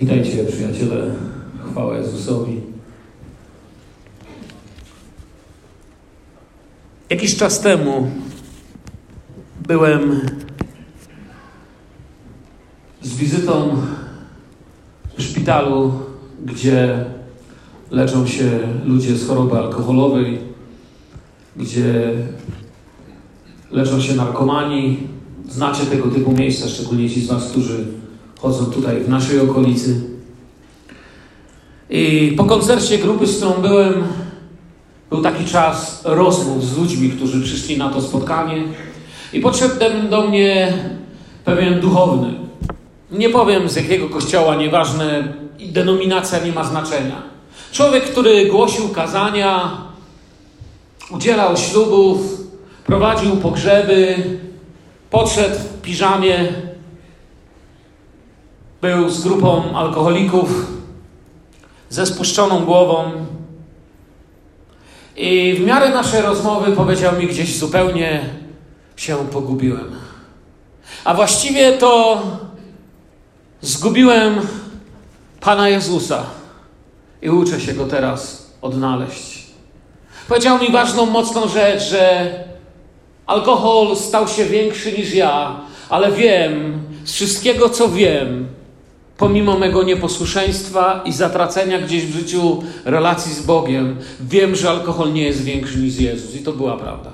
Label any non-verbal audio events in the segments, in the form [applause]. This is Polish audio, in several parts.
Witajcie, przyjaciele. Chwała Jezusowi. Jakiś czas temu byłem z wizytą w szpitalu, gdzie leczą się ludzie z choroby alkoholowej, gdzie leczą się narkomani. Znacie tego typu miejsca, szczególnie ci z Was, którzy chodzą tutaj w naszej okolicy. I po koncercie grupy, z którą byłem, był taki czas rozmów z ludźmi, którzy przyszli na to spotkanie. I podszedł do mnie pewien duchowny. Nie powiem z jakiego kościoła, nieważne, denominacja nie ma znaczenia. Człowiek, który głosił kazania, udzielał ślubów, prowadził pogrzeby, podszedł w piżamie, był z grupą alkoholików, ze spuszczoną głową. I w miarę naszej rozmowy powiedział mi gdzieś zupełnie się pogubiłem. A właściwie to zgubiłem Pana Jezusa i uczę się go teraz odnaleźć. Powiedział mi ważną, mocną rzecz, że alkohol stał się większy niż ja, ale wiem, z wszystkiego co wiem, pomimo mego nieposłuszeństwa i zatracenia gdzieś w życiu relacji z Bogiem, wiem, że alkohol nie jest większy niż Jezus. I to była prawda.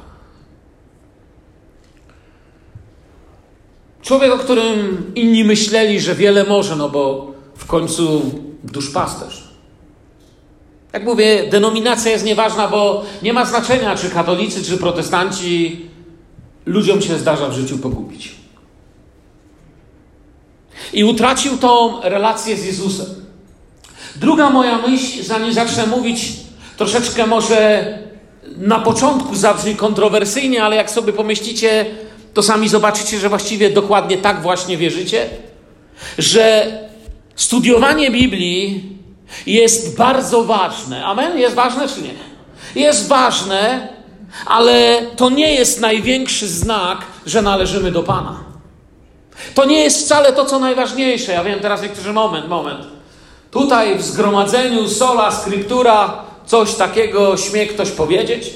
Człowiek, o którym inni myśleli, że wiele może, no bo w końcu duszpasterz. Jak mówię, denominacja jest nieważna, bo nie ma znaczenia, czy katolicy, czy protestanci, ludziom się zdarza w życiu pogubić. I utracił tą relację z Jezusem. Druga moja myśl, zanim zacznę mówić, troszeczkę może na początku zabrzmi kontrowersyjnie, ale jak sobie pomyślicie, to sami zobaczycie, że właściwie dokładnie tak właśnie wierzycie, że studiowanie Biblii jest bardzo ważne. Amen? Jest ważne czy nie? Jest ważne, ale to nie jest największy znak, że należymy do Pana. To nie jest wcale to, co najważniejsze. Ja wiem teraz niektórzy, moment, moment. Tutaj w zgromadzeniu sola, skryptura, coś takiego śmie ktoś powiedzieć?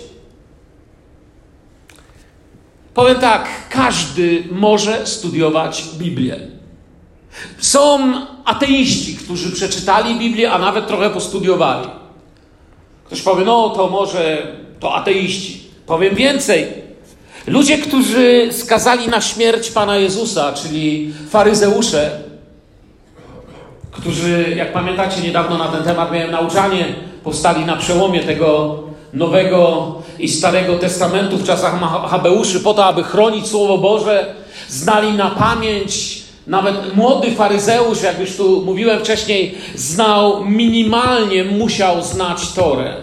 Powiem tak, każdy może studiować Biblię. Są ateiści, którzy przeczytali Biblię, a nawet trochę postudiowali. Ktoś powie, no to może to ateiści. Powiem więcej. Ludzie, którzy skazali na śmierć Pana Jezusa, czyli faryzeusze, którzy, jak pamiętacie, niedawno na ten temat miałem nauczanie, powstali na przełomie tego Nowego i Starego Testamentu w czasach Habeuszy, po to, aby chronić Słowo Boże, znali na pamięć. Nawet młody faryzeusz, jak już tu mówiłem wcześniej, znał minimalnie, musiał znać Torę.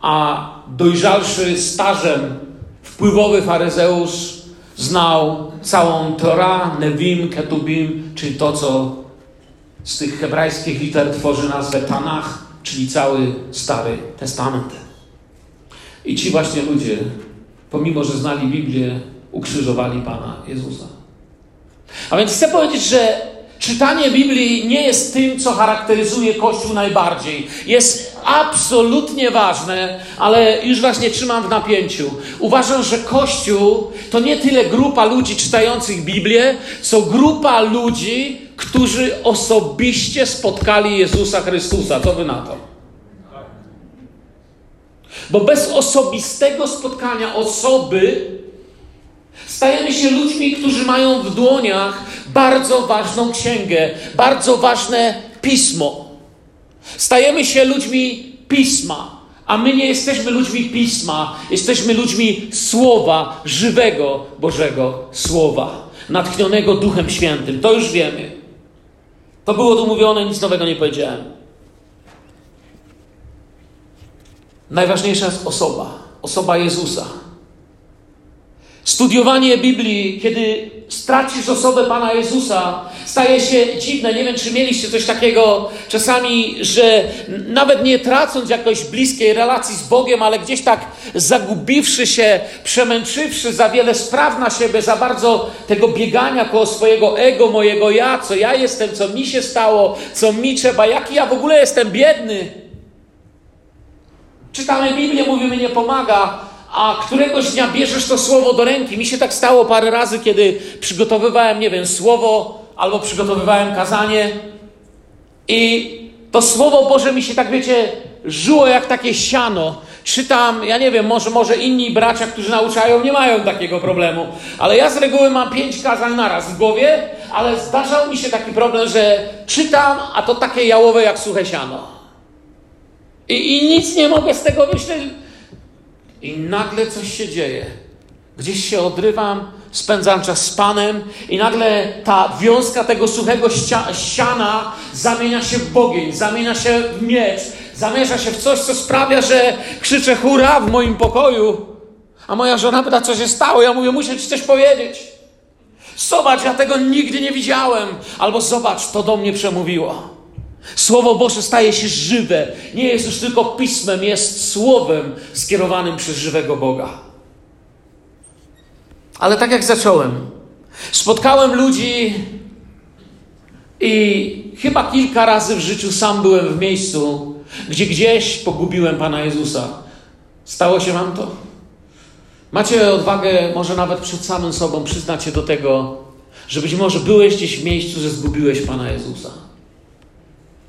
A dojrzalszy stażem wpływowy faryzeusz znał całą Torah, Nevim, Ketubim, czyli to, co z tych hebrajskich liter tworzy nazwę Tanach, czyli cały Stary Testament. I ci właśnie ludzie, pomimo że znali Biblię, ukrzyżowali Pana Jezusa. A więc chcę powiedzieć, że czytanie Biblii nie jest tym, co charakteryzuje Kościół najbardziej. Jest absolutnie ważne, ale już Was nie trzymam w napięciu. Uważam, że Kościół to nie tyle grupa ludzi czytających Biblię, co grupa ludzi, którzy osobiście spotkali Jezusa Chrystusa. Co Wy na to? Bo bez osobistego spotkania osoby stajemy się ludźmi, którzy mają w dłoniach bardzo ważną księgę, bardzo ważne pismo. Stajemy się ludźmi pisma, a my nie jesteśmy ludźmi pisma, jesteśmy ludźmi słowa, żywego Bożego Słowa, natchnionego Duchem Świętym. To już wiemy. To było tu mówione, nic nowego nie powiedziałem. Najważniejsza jest osoba, osoba Jezusa. Studiowanie Biblii, kiedy stracisz osobę Pana Jezusa, staje się dziwne. Nie wiem, czy mieliście coś takiego czasami, że nawet nie tracąc jakoś bliskiej relacji z Bogiem, ale gdzieś tak zagubiwszy się, przemęczywszy za wiele spraw na siebie, za bardzo tego biegania koło swojego ego, mojego ja, co ja jestem, co mi się stało, co mi trzeba, jaki ja w ogóle jestem biedny. Czytamy Biblię, mówimy, nie pomaga, a któregoś dnia bierzesz to słowo do ręki. Mi się tak stało parę razy, kiedy przygotowywałem, nie wiem, słowo albo przygotowywałem kazanie i to słowo Boże mi się tak, wiecie, żyło jak takie siano. Czytam, ja nie wiem, może, może inni bracia, którzy nauczają, nie mają takiego problemu, ale ja z reguły mam pięć kazań naraz w głowie, ale zdarzał mi się taki problem, że czytam, a to takie jałowe jak suche siano. I, i nic nie mogę z tego myśleć i nagle coś się dzieje. Gdzieś się odrywam, spędzam czas z Panem, i nagle ta wiązka tego suchego ściana zamienia się w bogień, zamienia się w miecz, zamiesza się w coś, co sprawia, że krzyczę hurra w moim pokoju. A moja żona pyta, co się stało. Ja mówię, muszę ci coś powiedzieć. Zobacz, ja tego nigdy nie widziałem. Albo zobacz, to do mnie przemówiło. Słowo Boże staje się żywe. Nie jest już tylko pismem, jest słowem skierowanym przez żywego Boga. Ale tak jak zacząłem, spotkałem ludzi i chyba kilka razy w życiu sam byłem w miejscu, gdzie gdzieś pogubiłem Pana Jezusa. Stało się Wam to? Macie odwagę, może nawet przed samym sobą, przyznać się do tego, że być może byłeś gdzieś w miejscu, że zgubiłeś Pana Jezusa.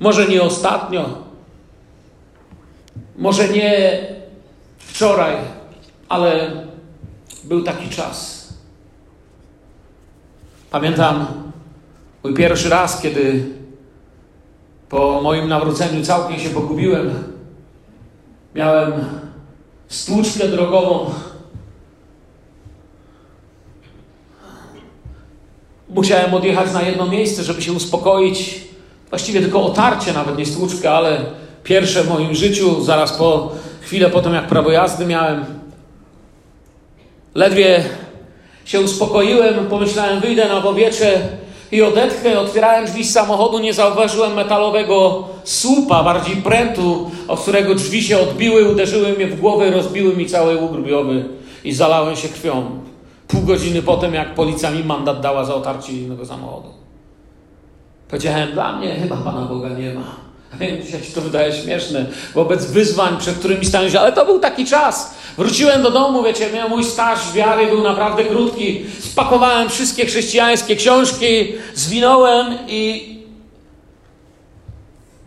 Może nie ostatnio, może nie wczoraj, ale był taki czas. Pamiętam mój pierwszy raz, kiedy po moim nawróceniu całkiem się pogubiłem. Miałem stłuczkę drogową. Musiałem odjechać na jedno miejsce, żeby się uspokoić Właściwie tylko otarcie, nawet nie stłuczka, ale pierwsze w moim życiu, zaraz po chwilę po tym, jak prawo jazdy miałem. Ledwie się uspokoiłem, pomyślałem, wyjdę na powietrze i odetchnę. Otwierałem drzwi z samochodu, nie zauważyłem metalowego słupa, bardziej prętu, od którego drzwi się odbiły, uderzyły mnie w głowę, rozbiły mi cały ugrubiowy i zalałem się krwią. Pół godziny potem, jak policja mi mandat dała za otarcie innego samochodu. Powiedziałem, dla mnie chyba Pana Boga nie ma. Dzisiaj się to wydaje śmieszne wobec wyzwań, przed którymi stałem się, ale to był taki czas. Wróciłem do domu, wiecie, miał mój staż wiary był naprawdę krótki. Spakowałem wszystkie chrześcijańskie książki, zwinąłem i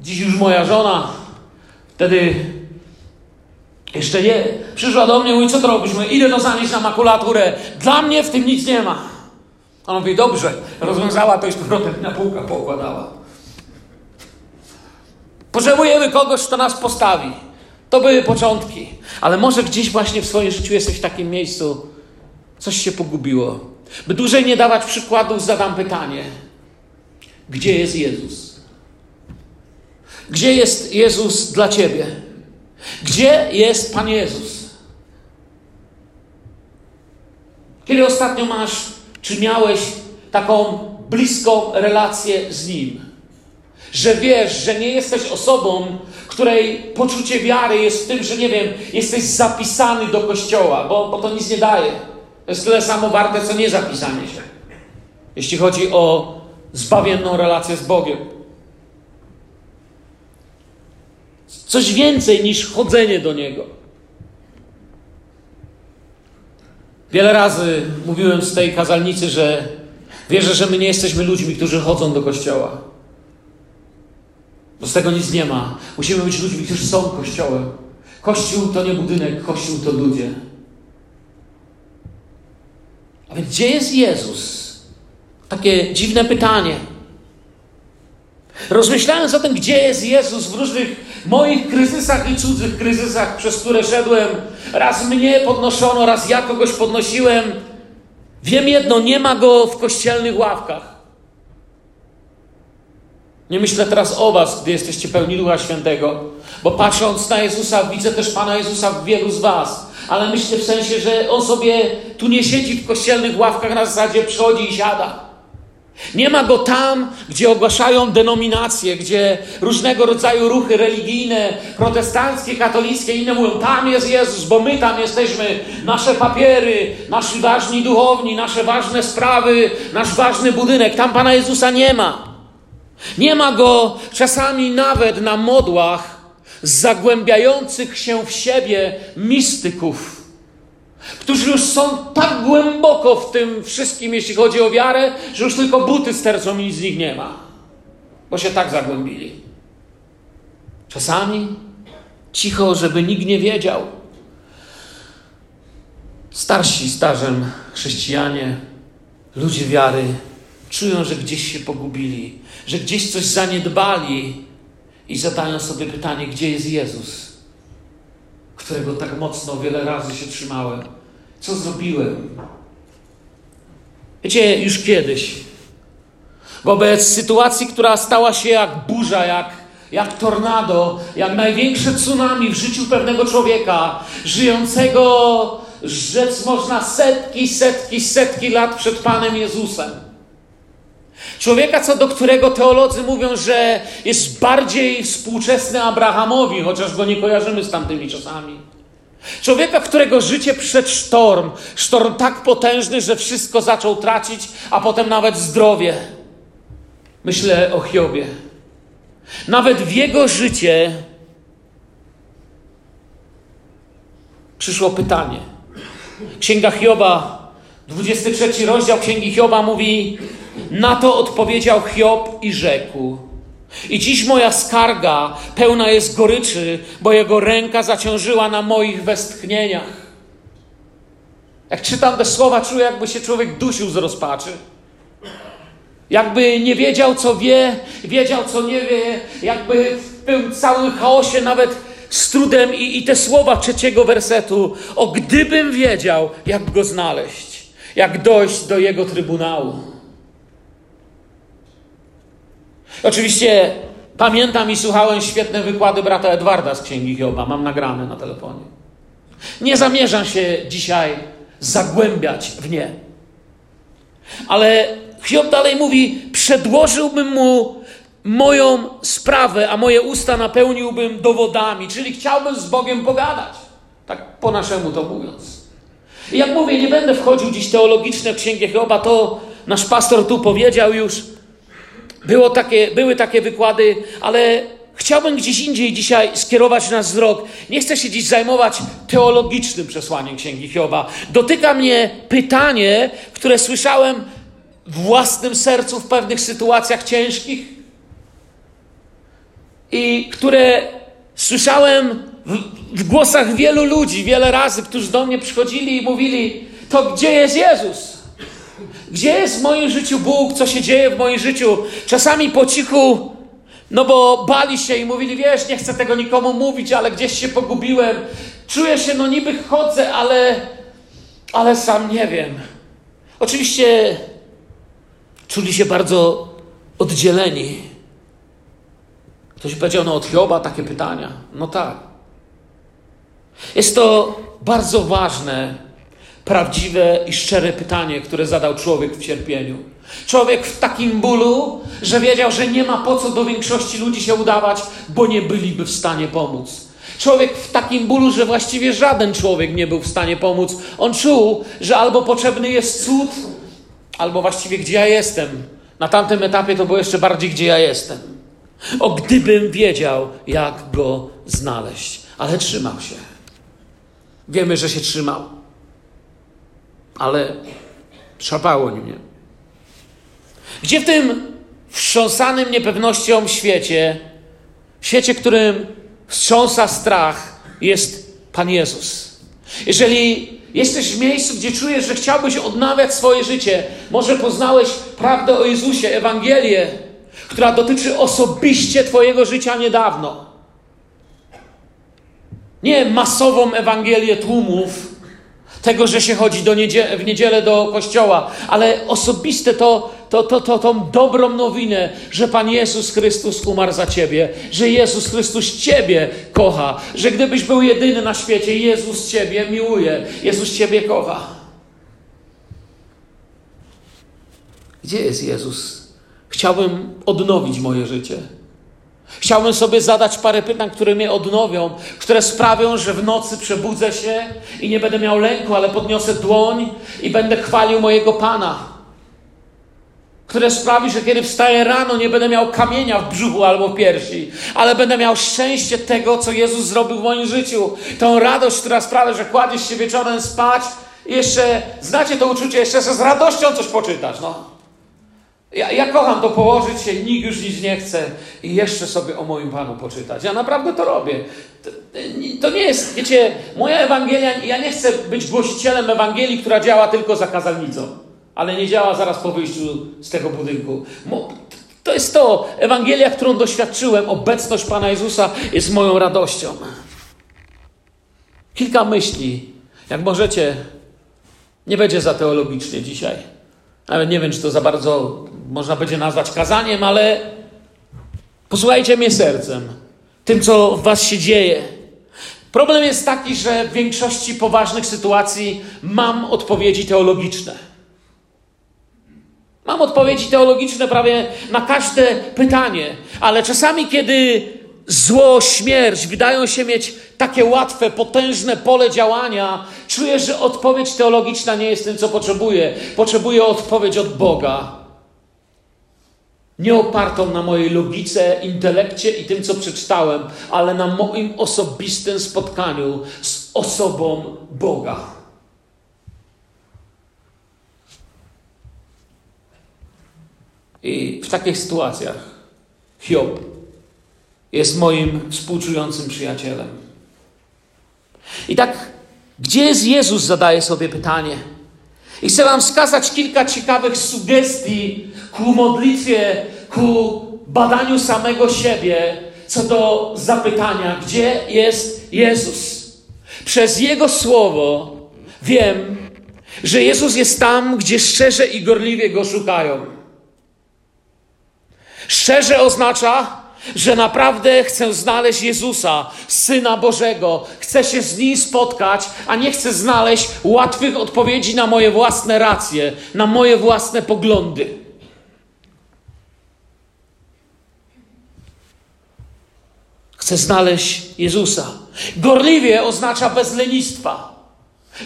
dziś już moja żona wtedy jeszcze nie przyszła do mnie, mówi, co to robisz? Idę to zanieść na makulaturę. Dla mnie w tym nic nie ma. A on mówi, dobrze, rozwiązała to i z powrotem na półkę poukładała. Potrzebujemy kogoś, kto nas postawi. To były początki. Ale może gdzieś właśnie w swoim życiu jesteś w takim miejscu, coś się pogubiło. By dłużej nie dawać przykładów, zadam pytanie. Gdzie jest Jezus? Gdzie jest Jezus dla Ciebie? Gdzie jest Pan Jezus? Kiedy ostatnio masz czy miałeś taką bliską relację z Nim? Że wiesz, że nie jesteś osobą, której poczucie wiary jest w tym, że nie wiem, jesteś zapisany do kościoła, bo, bo to nic nie daje. To jest tyle samo warte, co nie zapisanie się. Jeśli chodzi o zbawienną relację z Bogiem. Coś więcej niż chodzenie do Niego. Wiele razy mówiłem z tej kazalnicy, że wierzę, że my nie jesteśmy ludźmi, którzy chodzą do kościoła. Bo z tego nic nie ma. Musimy być ludźmi, którzy są kościołem. Kościół to nie budynek, kościół to ludzie. A więc gdzie jest Jezus? Takie dziwne pytanie. Rozmyślając o tym, gdzie jest Jezus w różnych moich kryzysach i cudzych kryzysach, przez które szedłem, raz mnie podnoszono, raz ja kogoś podnosiłem. Wiem jedno, nie ma go w kościelnych ławkach. Nie myślę teraz o Was, gdy jesteście pełni Ducha Świętego, bo patrząc na Jezusa, widzę też Pana Jezusa w wielu z Was. ale myślę w sensie, że on sobie tu nie siedzi w kościelnych ławkach na zasadzie przychodzi i siada. Nie ma go tam, gdzie ogłaszają denominacje, gdzie różnego rodzaju ruchy religijne, protestanckie, katolickie, inne mówią, tam jest Jezus, bo my tam jesteśmy, nasze papiery, nasi ważni duchowni, nasze ważne sprawy, nasz ważny budynek. Tam Pana Jezusa nie ma. Nie ma go czasami nawet na modłach zagłębiających się w siebie mistyków którzy już są tak głęboko w tym wszystkim, jeśli chodzi o wiarę, że już tylko buty stercą i nic z nich nie ma, bo się tak zagłębili. Czasami cicho, żeby nikt nie wiedział. Starsi, starzem chrześcijanie, ludzie wiary czują, że gdzieś się pogubili, że gdzieś coś zaniedbali i zadają sobie pytanie, gdzie jest Jezus, którego tak mocno wiele razy się trzymałem. Co zrobiłem? Wiecie, już kiedyś, wobec sytuacji, która stała się jak burza, jak, jak tornado, jak największe tsunami w życiu pewnego człowieka, żyjącego, rzec można, setki, setki, setki lat przed Panem Jezusem. Człowieka, co do którego teolodzy mówią, że jest bardziej współczesny Abrahamowi, chociaż go nie kojarzymy z tamtymi czasami. Człowieka, którego życie przed sztorm, sztorm tak potężny, że wszystko zaczął tracić, a potem nawet zdrowie. Myślę o Hiobie. Nawet w jego życie przyszło pytanie. Księga Hioba, 23 rozdział Księgi Hioba mówi: Na to odpowiedział Hiob i rzekł. I dziś moja skarga pełna jest goryczy, bo jego ręka zaciążyła na moich westchnieniach. Jak czytam te słowa, czuję, jakby się człowiek dusił z rozpaczy. Jakby nie wiedział, co wie, wiedział, co nie wie, jakby w tym całym chaosie, nawet z trudem i, i te słowa trzeciego wersetu, o gdybym wiedział, jak go znaleźć, jak dojść do jego trybunału. Oczywiście pamiętam i słuchałem świetne wykłady brata Edwarda z Księgi Hioba. Mam nagrane na telefonie. Nie zamierzam się dzisiaj zagłębiać w nie. Ale Hiob dalej mówi: Przedłożyłbym mu moją sprawę, a moje usta napełniłbym dowodami, czyli chciałbym z Bogiem pogadać. Tak po naszemu to mówiąc. I jak mówię, nie będę wchodził dziś teologiczne w Księgę Hioba, to nasz pastor tu powiedział już. Było takie, były takie wykłady, ale chciałbym gdzieś indziej dzisiaj skierować nasz wzrok. Nie chcę się dziś zajmować teologicznym przesłaniem Księgi Hioba. Dotyka mnie pytanie, które słyszałem w własnym sercu w pewnych sytuacjach ciężkich i które słyszałem w, w głosach wielu ludzi wiele razy, którzy do mnie przychodzili i mówili: To gdzie jest Jezus? Gdzie jest w moim życiu Bóg? Co się dzieje w moim życiu? Czasami po cichu, no bo bali się i mówili, wiesz, nie chcę tego nikomu mówić, ale gdzieś się pogubiłem. Czuję się, no niby chodzę, ale, ale sam nie wiem. Oczywiście czuli się bardzo oddzieleni. Ktoś powiedział, no od Hioba takie pytania. No tak. Jest to bardzo ważne, prawdziwe i szczere pytanie, które zadał człowiek w cierpieniu. Człowiek w takim bólu, że wiedział, że nie ma po co do większości ludzi się udawać, bo nie byliby w stanie pomóc. Człowiek w takim bólu, że właściwie żaden człowiek nie był w stanie pomóc. On czuł, że albo potrzebny jest cud, albo właściwie gdzie ja jestem. Na tamtym etapie to było jeszcze bardziej gdzie ja jestem. O gdybym wiedział, jak go znaleźć. Ale trzymał się. Wiemy, że się trzymał ale trzapało mnie. Gdzie w tym wstrząsanym niepewnością świecie, świecie, którym wstrząsa strach, jest Pan Jezus? Jeżeli jesteś w miejscu, gdzie czujesz, że chciałbyś odnawiać swoje życie, może poznałeś prawdę o Jezusie, Ewangelię, która dotyczy osobiście Twojego życia niedawno. Nie masową Ewangelię tłumów, tego, że się chodzi do w niedzielę do kościoła, ale osobiste to to, to, to, tą dobrą nowinę, że Pan Jezus Chrystus umarł za Ciebie, że Jezus Chrystus Ciebie kocha, że gdybyś był jedyny na świecie, Jezus Ciebie miłuje, Jezus Ciebie kocha. Gdzie jest Jezus? Chciałbym odnowić moje życie. Chciałbym sobie zadać parę pytań, które mnie odnowią, które sprawią, że w nocy przebudzę się i nie będę miał lęku, ale podniosę dłoń i będę chwalił mojego Pana. Które sprawi, że kiedy wstaję rano, nie będę miał kamienia w brzuchu albo w piersi, ale będę miał szczęście tego, co Jezus zrobił w moim życiu. Tą radość, która sprawia, że kładziesz się wieczorem spać i jeszcze, znacie to uczucie, jeszcze z radością coś poczytasz, no. Ja, ja, kocham to położyć się, nikt już nic nie chce i jeszcze sobie o moim Panu poczytać. Ja naprawdę to robię. To, to, nie jest, wiecie, moja Ewangelia, ja nie chcę być głosicielem Ewangelii, która działa tylko za kazalnicą, ale nie działa zaraz po wyjściu z tego budynku. To jest to, Ewangelia, którą doświadczyłem, obecność Pana Jezusa jest moją radością. Kilka myśli, jak możecie, nie będzie za teologicznie dzisiaj. Nawet nie wiem, czy to za bardzo można będzie nazwać kazaniem, ale posłuchajcie mnie sercem, tym, co w Was się dzieje. Problem jest taki, że w większości poważnych sytuacji mam odpowiedzi teologiczne. Mam odpowiedzi teologiczne prawie na każde pytanie, ale czasami, kiedy zło, śmierć wydają się mieć takie łatwe, potężne pole działania, czuję, że odpowiedź teologiczna nie jest tym, co potrzebuję. Potrzebuję odpowiedź od Boga. Nie opartą na mojej logice, intelekcie i tym, co przeczytałem, ale na moim osobistym spotkaniu z osobą Boga. I w takich sytuacjach Hiob jest moim współczującym przyjacielem. I tak, gdzie jest Jezus, zadaję sobie pytanie. I chcę Wam wskazać kilka ciekawych sugestii ku modlitwie, ku badaniu samego siebie, co do zapytania, gdzie jest Jezus. Przez Jego słowo wiem, że Jezus jest tam, gdzie szczerze i gorliwie Go szukają. Szczerze oznacza, że naprawdę chcę znaleźć Jezusa, Syna Bożego, chcę się z Nim spotkać, a nie chcę znaleźć łatwych odpowiedzi na moje własne racje, na moje własne poglądy. Chcę znaleźć Jezusa. Gorliwie oznacza bez lenistwa,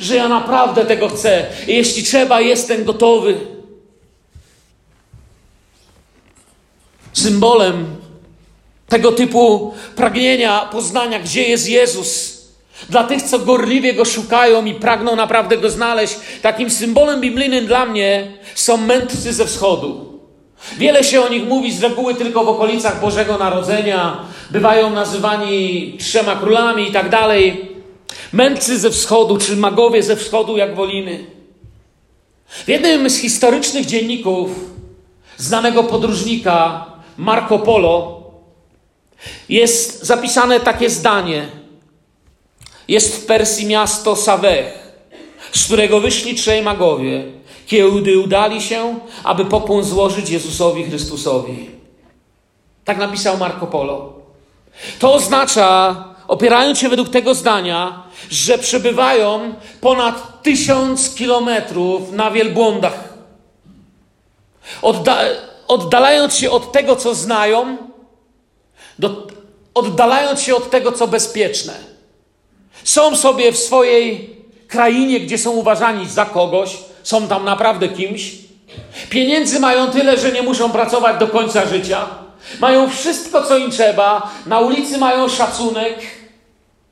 że ja naprawdę tego chcę. Jeśli trzeba, jestem gotowy. Symbolem tego typu pragnienia poznania, gdzie jest Jezus. Dla tych, co gorliwie go szukają i pragną naprawdę go znaleźć, takim symbolem biblijnym dla mnie są mędrcy ze wschodu. Wiele się o nich mówi z reguły tylko w okolicach Bożego Narodzenia. Bywają nazywani trzema królami i tak dalej. Mędrcy ze wschodu, czy magowie ze wschodu, jak wolimy. W jednym z historycznych dzienników znanego podróżnika Marco Polo jest zapisane takie zdanie. Jest w Persji miasto Sawech, z którego wyszli trzej magowie, kiedy udali się, aby popłon złożyć Jezusowi Chrystusowi. Tak napisał Marco Polo. To oznacza, opierając się według tego zdania, że przebywają ponad tysiąc kilometrów na wielbłądach. Odda oddalając się od tego, co znają, do, oddalając się od tego, co bezpieczne. Są sobie w swojej krainie, gdzie są uważani za kogoś, są tam naprawdę kimś. Pieniędzy mają tyle, że nie muszą pracować do końca życia. Mają wszystko, co im trzeba. Na ulicy mają szacunek.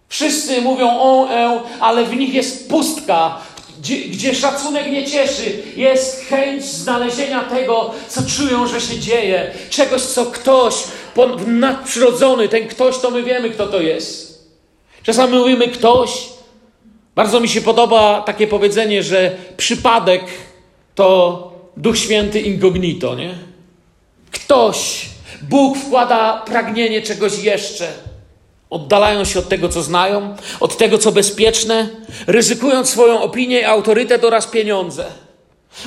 Wszyscy mówią o, e, ale w nich jest pustka, gdzie, gdzie szacunek nie cieszy, jest chęć znalezienia tego, co czują, że się dzieje, czegoś, co ktoś nadprzyrodzony, ten ktoś, to my wiemy, kto to jest. Czasami mówimy ktoś. Bardzo mi się podoba takie powiedzenie, że przypadek to Duch Święty incognito, nie? Ktoś, Bóg wkłada pragnienie czegoś jeszcze Oddalają się od tego, co znają, od tego, co bezpieczne, ryzykując swoją opinię, autorytet oraz pieniądze.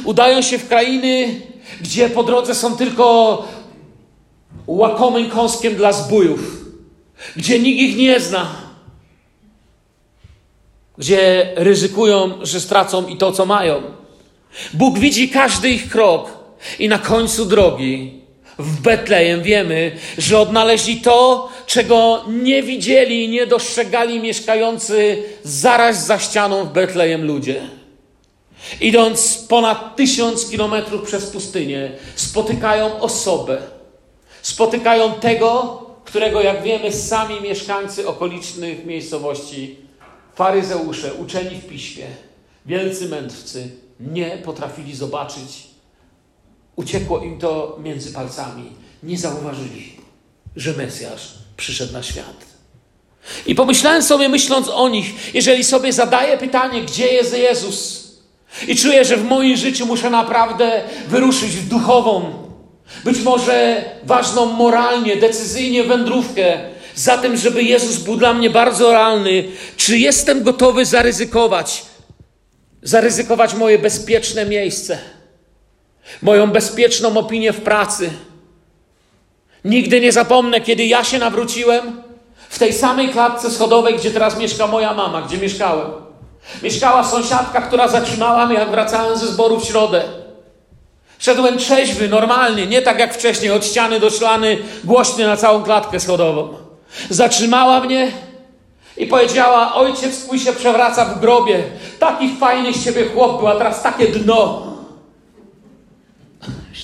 Udają się w krainy, gdzie po drodze są tylko łakomym kąskiem dla zbójów, gdzie nikt ich nie zna, gdzie ryzykują, że stracą i to, co mają. Bóg widzi każdy ich krok i na końcu drogi w Betlejem wiemy, że odnaleźli to, czego nie widzieli i nie dostrzegali mieszkający zaraz za ścianą w Betlejem ludzie. Idąc ponad tysiąc kilometrów przez pustynię, spotykają osobę. Spotykają tego, którego, jak wiemy, sami mieszkańcy okolicznych miejscowości, faryzeusze, uczeni w piśmie, wielcy mędrcy, nie potrafili zobaczyć. Uciekło im to między palcami. Nie zauważyli, że Mesjasz przyszedł na świat. I pomyślałem sobie, myśląc o nich, jeżeli sobie zadaję pytanie, gdzie jest Jezus, i czuję, że w moim życiu muszę naprawdę wyruszyć w duchową, być może ważną moralnie, decyzyjnie wędrówkę, za tym, żeby Jezus był dla mnie bardzo realny, czy jestem gotowy zaryzykować, zaryzykować moje bezpieczne miejsce, moją bezpieczną opinię w pracy. Nigdy nie zapomnę, kiedy ja się nawróciłem w tej samej klatce schodowej, gdzie teraz mieszka moja mama, gdzie mieszkałem. Mieszkała sąsiadka, która zatrzymała mnie, jak wracałem ze zboru w środę. Szedłem trzeźwy, normalnie, nie tak jak wcześniej, od ściany do szlany, głośny na całą klatkę schodową. Zatrzymała mnie i powiedziała: Ojciec twój się przewraca w grobie. Taki fajny z ciebie chłop był, a teraz takie dno.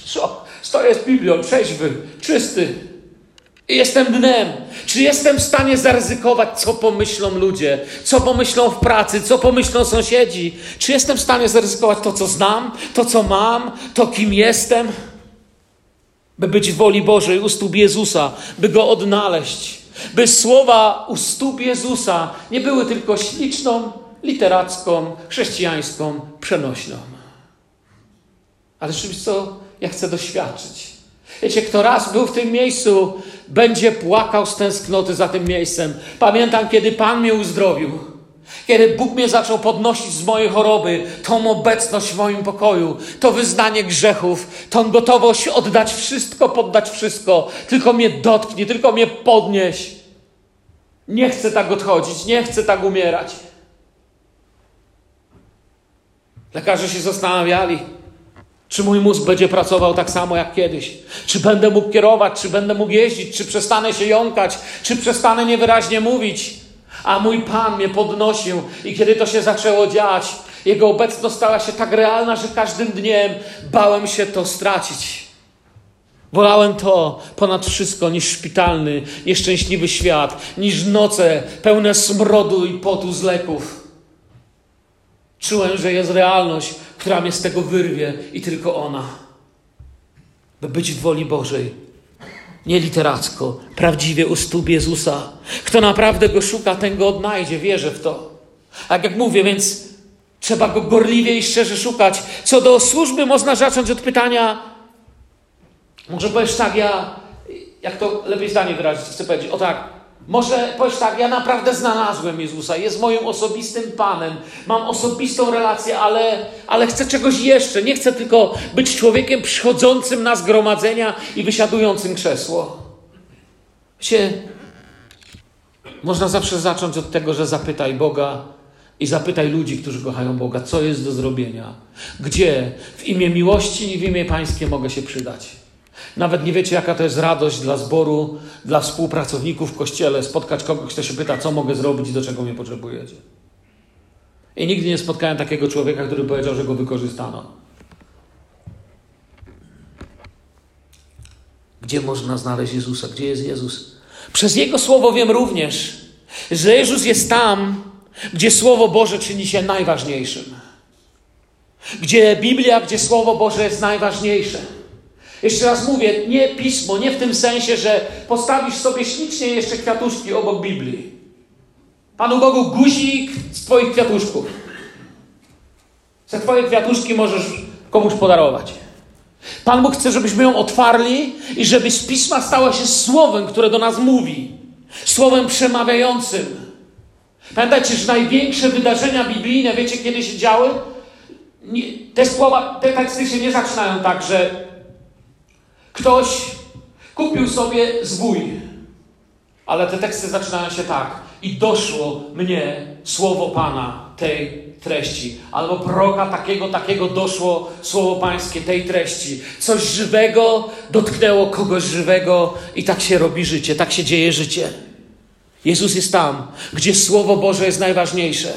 Co? Stoję z Biblią, trzeźwy, czysty. I jestem dnem. Czy jestem w stanie zaryzykować, co pomyślą ludzie, co pomyślą w pracy, co pomyślą sąsiedzi? Czy jestem w stanie zaryzykować to, co znam, to, co mam, to, kim jestem? By być w woli Bożej u stóp Jezusa, by go odnaleźć, by słowa u stóp Jezusa nie były tylko śliczną, literacką, chrześcijańską przenośną. Ale czymś, co ja chcę doświadczyć. Wiecie, kto raz był w tym miejscu, będzie płakał z tęsknoty za tym miejscem. Pamiętam, kiedy Pan mnie uzdrowił. Kiedy Bóg mnie zaczął podnosić z mojej choroby, tą obecność w moim pokoju, to wyznanie grzechów, tą gotowość oddać wszystko, poddać wszystko, tylko mnie dotknie, tylko mnie podnieś. Nie chcę tak odchodzić, nie chcę tak umierać. Lekarze się zastanawiali, czy mój mózg będzie pracował tak samo jak kiedyś? Czy będę mógł kierować? Czy będę mógł jeździć? Czy przestanę się jąkać? Czy przestanę niewyraźnie mówić? A mój Pan mnie podnosił i kiedy to się zaczęło dziać, Jego obecność stała się tak realna, że każdym dniem bałem się to stracić. Wolałem to ponad wszystko niż szpitalny, nieszczęśliwy świat, niż noce pełne smrodu i potu z leków. Czułem, że jest realność, która mnie z tego wyrwie i tylko ona. By być w woli Bożej. Nie literacko, prawdziwie u stóp Jezusa. Kto naprawdę go szuka, ten go odnajdzie, wierzę w to. Tak jak mówię, więc trzeba go gorliwie i szczerze szukać. Co do służby, można zacząć od pytania, może powiesz tak, ja, jak to lepiej zdanie wyrazić, chcę powiedzieć, o tak, może powiesz tak, ja naprawdę znalazłem Jezusa, jest moim osobistym Panem, mam osobistą relację, ale, ale chcę czegoś jeszcze. Nie chcę tylko być człowiekiem przychodzącym na zgromadzenia i wysiadującym krzesło. Wiecie, można zawsze zacząć od tego, że zapytaj Boga i zapytaj ludzi, którzy kochają Boga, co jest do zrobienia, gdzie w imię miłości i w imię Pańskie mogę się przydać. Nawet nie wiecie, jaka to jest radość dla zboru, dla współpracowników w kościele, spotkać kogoś, kto się pyta, co mogę zrobić i do czego mnie potrzebujecie. I nigdy nie spotkałem takiego człowieka, który powiedział, że go wykorzystano. Gdzie można znaleźć Jezusa? Gdzie jest Jezus? Przez Jego słowo wiem również, że Jezus jest tam, gdzie Słowo Boże czyni się najważniejszym. Gdzie Biblia, gdzie Słowo Boże jest najważniejsze. Jeszcze raz mówię, nie pismo, nie w tym sensie, że postawisz sobie ślicznie jeszcze kwiatuszki obok Biblii. Panu Bogu guzik z Twoich kwiatuszków. Za Twoje kwiatuszki możesz komuś podarować. Pan Bóg chce, żebyśmy ją otwarli i żeby z pisma stała się słowem, które do nas mówi. Słowem przemawiającym. Pamiętajcie, że największe wydarzenia biblijne, wiecie kiedy się działy? nie, te słowa, te teksty się nie zaczynają tak, że ktoś kupił sobie zwój, ale te teksty zaczynają się tak. I doszło mnie słowo Pana tej treści. Albo proroka takiego, takiego doszło słowo Pańskie tej treści. Coś żywego dotknęło kogoś żywego i tak się robi życie, tak się dzieje życie. Jezus jest tam, gdzie Słowo Boże jest najważniejsze.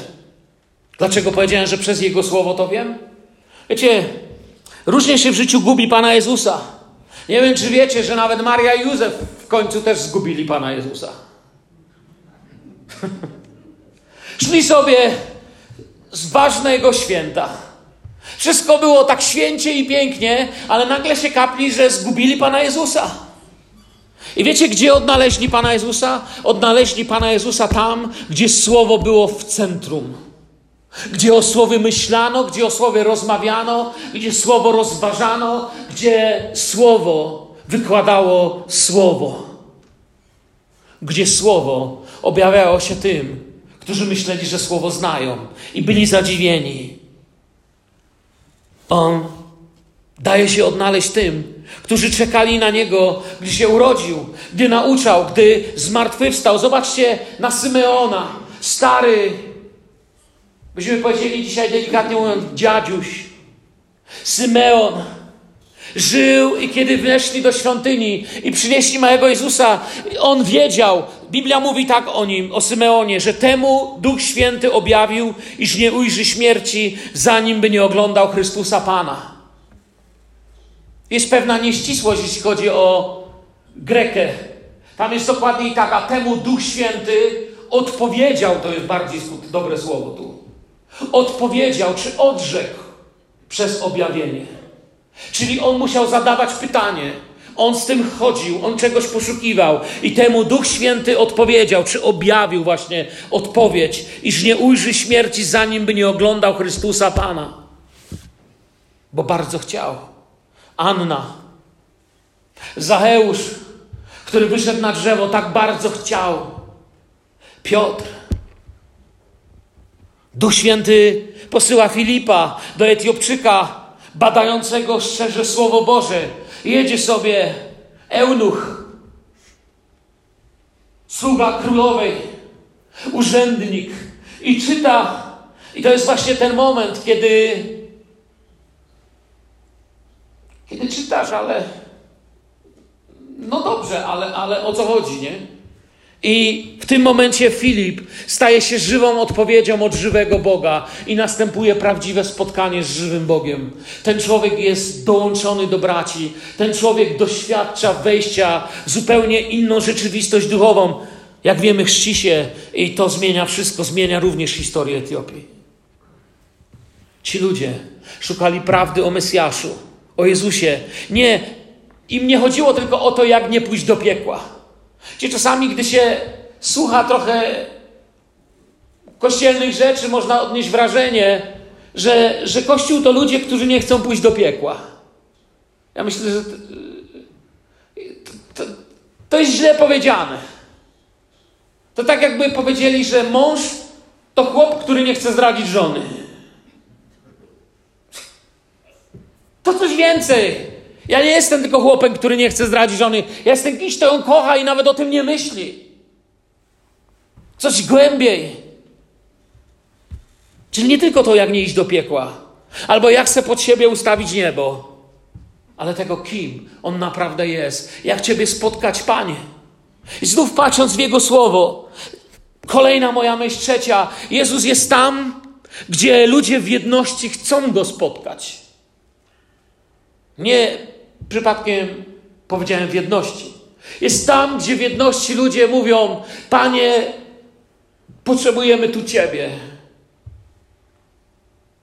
Dlaczego powiedziałem, że przez Jego Słowo to wiem? Wiecie, różnie się w życiu gubi Pana Jezusa. Nie wiem, czy wiecie, że nawet Maria i Józef w końcu też zgubili Pana Jezusa. [laughs] Szli sobie z ważnego święta. Wszystko było tak święcie i pięknie, ale nagle się kapli, że zgubili Pana Jezusa. I wiecie, gdzie odnaleźli Pana Jezusa? Odnaleźli Pana Jezusa tam, gdzie Słowo było w centrum. Gdzie o Słowie myślano, gdzie o Słowie rozmawiano, gdzie Słowo rozważano, gdzie Słowo wykładało Słowo. Gdzie Słowo objawiało się tym, którzy myśleli, że Słowo znają i byli zadziwieni. On daje się odnaleźć tym, którzy czekali na Niego, gdy się urodził, gdy nauczał, gdy zmartwychwstał. Zobaczcie na Symeona, stary, byśmy powiedzieli dzisiaj delikatnie mówiąc, dziadziuś. Symeon żył i kiedy weszli do świątyni i przynieśli małego Jezusa, on wiedział, Biblia mówi tak o nim, o Symeonie, że temu Duch Święty objawił, iż nie ujrzy śmierci, zanim by nie oglądał Chrystusa Pana. Jest pewna nieścisłość, jeśli chodzi o Grekę. Tam jest dokładniej tak, a temu Duch Święty odpowiedział, to jest bardziej dobre słowo tu. Odpowiedział, czy odrzekł przez objawienie. Czyli on musiał zadawać pytanie. On z tym chodził, on czegoś poszukiwał i temu Duch Święty odpowiedział, czy objawił właśnie odpowiedź, iż nie ujrzy śmierci, zanim by nie oglądał Chrystusa Pana. Bo bardzo chciał. Anna, Zacheusz, który wyszedł na drzewo, tak bardzo chciał. Piotr. Duch Święty posyła Filipa do Etiopczyka, badającego szczerze Słowo Boże. Jedzie sobie eunuch, sługa królowej, urzędnik i czyta. I to jest właśnie ten moment, kiedy, kiedy czytasz, ale no dobrze, ale, ale o co chodzi, nie? I w tym momencie Filip staje się żywą odpowiedzią od żywego Boga i następuje prawdziwe spotkanie z żywym Bogiem. Ten człowiek jest dołączony do braci, ten człowiek doświadcza wejścia w zupełnie inną rzeczywistość duchową. Jak wiemy, chrzci się i to zmienia wszystko, zmienia również historię Etiopii. Ci ludzie szukali prawdy o Mesjaszu, o Jezusie. Nie, im nie chodziło tylko o to, jak nie pójść do piekła. Gdzie czasami, gdy się słucha trochę kościelnych rzeczy, można odnieść wrażenie, że, że Kościół to ludzie, którzy nie chcą pójść do piekła. Ja myślę, że to, to, to jest źle powiedziane. To tak jakby powiedzieli, że mąż to chłop, który nie chce zdradzić żony. To coś więcej. Ja nie jestem tylko chłopem, który nie chce zdradzić żony. Ja jestem kimś, kto ją kocha i nawet o tym nie myśli. Coś głębiej. Czyli nie tylko to, jak nie iść do piekła, albo jak chcę pod siebie ustawić niebo, ale tego, kim on naprawdę jest. Jak Ciebie spotkać, Panie. I znów patrząc w Jego słowo, kolejna moja myśl, trzecia. Jezus jest tam, gdzie ludzie w jedności chcą Go spotkać. Nie przypadkiem powiedziałem w jedności. Jest tam, gdzie w jedności ludzie mówią: Panie, potrzebujemy tu Ciebie.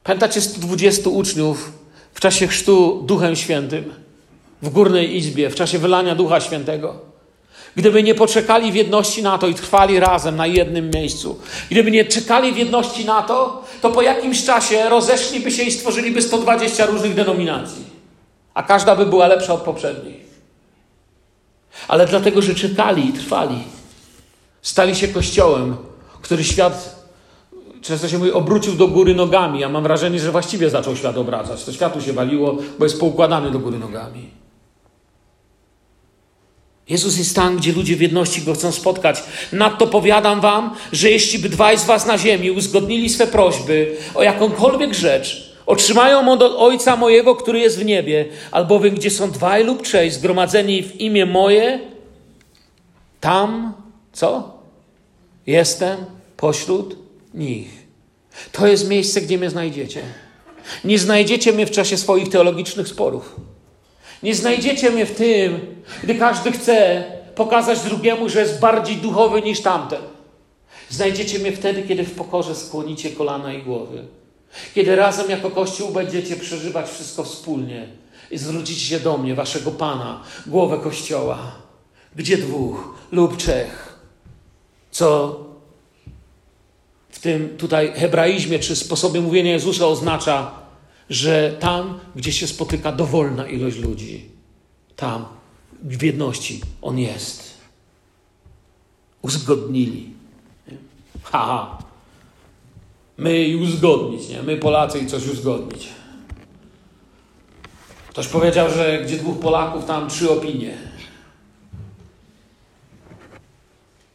Pamiętacie 120 uczniów w czasie chrztu Duchem Świętym w górnej izbie, w czasie wylania Ducha Świętego? Gdyby nie poczekali w jedności na to i trwali razem na jednym miejscu, gdyby nie czekali w jedności na to, to po jakimś czasie rozeszliby się i stworzyliby 120 różnych denominacji a każda by była lepsza od poprzedniej. Ale dlatego, że czekali i trwali, stali się kościołem, który świat często się mówi, obrócił do góry nogami. Ja mam wrażenie, że właściwie zaczął świat obracać. To światu się waliło, bo jest poukładany do góry nogami. Jezus jest tam, gdzie ludzie w jedności go chcą spotkać. Nadto powiadam wam, że jeśli by dwaj z was na ziemi uzgodnili swe prośby o jakąkolwiek rzecz, otrzymają od Ojca mojego, który jest w niebie, albowiem gdzie są dwaj lub trzej zgromadzeni w imię moje, tam, co? Jestem pośród nich. To jest miejsce, gdzie mnie znajdziecie. Nie znajdziecie mnie w czasie swoich teologicznych sporów. Nie znajdziecie mnie w tym, gdy każdy chce pokazać drugiemu, że jest bardziej duchowy niż tamten. Znajdziecie mnie wtedy, kiedy w pokorze skłonicie kolana i głowy. Kiedy razem jako Kościół będziecie przeżywać wszystko wspólnie i zwrócicie się do mnie, waszego Pana, głowę Kościoła. Gdzie dwóch lub trzech? Co w tym tutaj hebraizmie czy sposobie mówienia Jezusa oznacza, że tam, gdzie się spotyka dowolna ilość ludzi, tam w jedności On jest. Uzgodnili. Haha. My i uzgodnić, nie? My Polacy i coś uzgodnić. Ktoś powiedział, że gdzie dwóch Polaków, tam trzy opinie.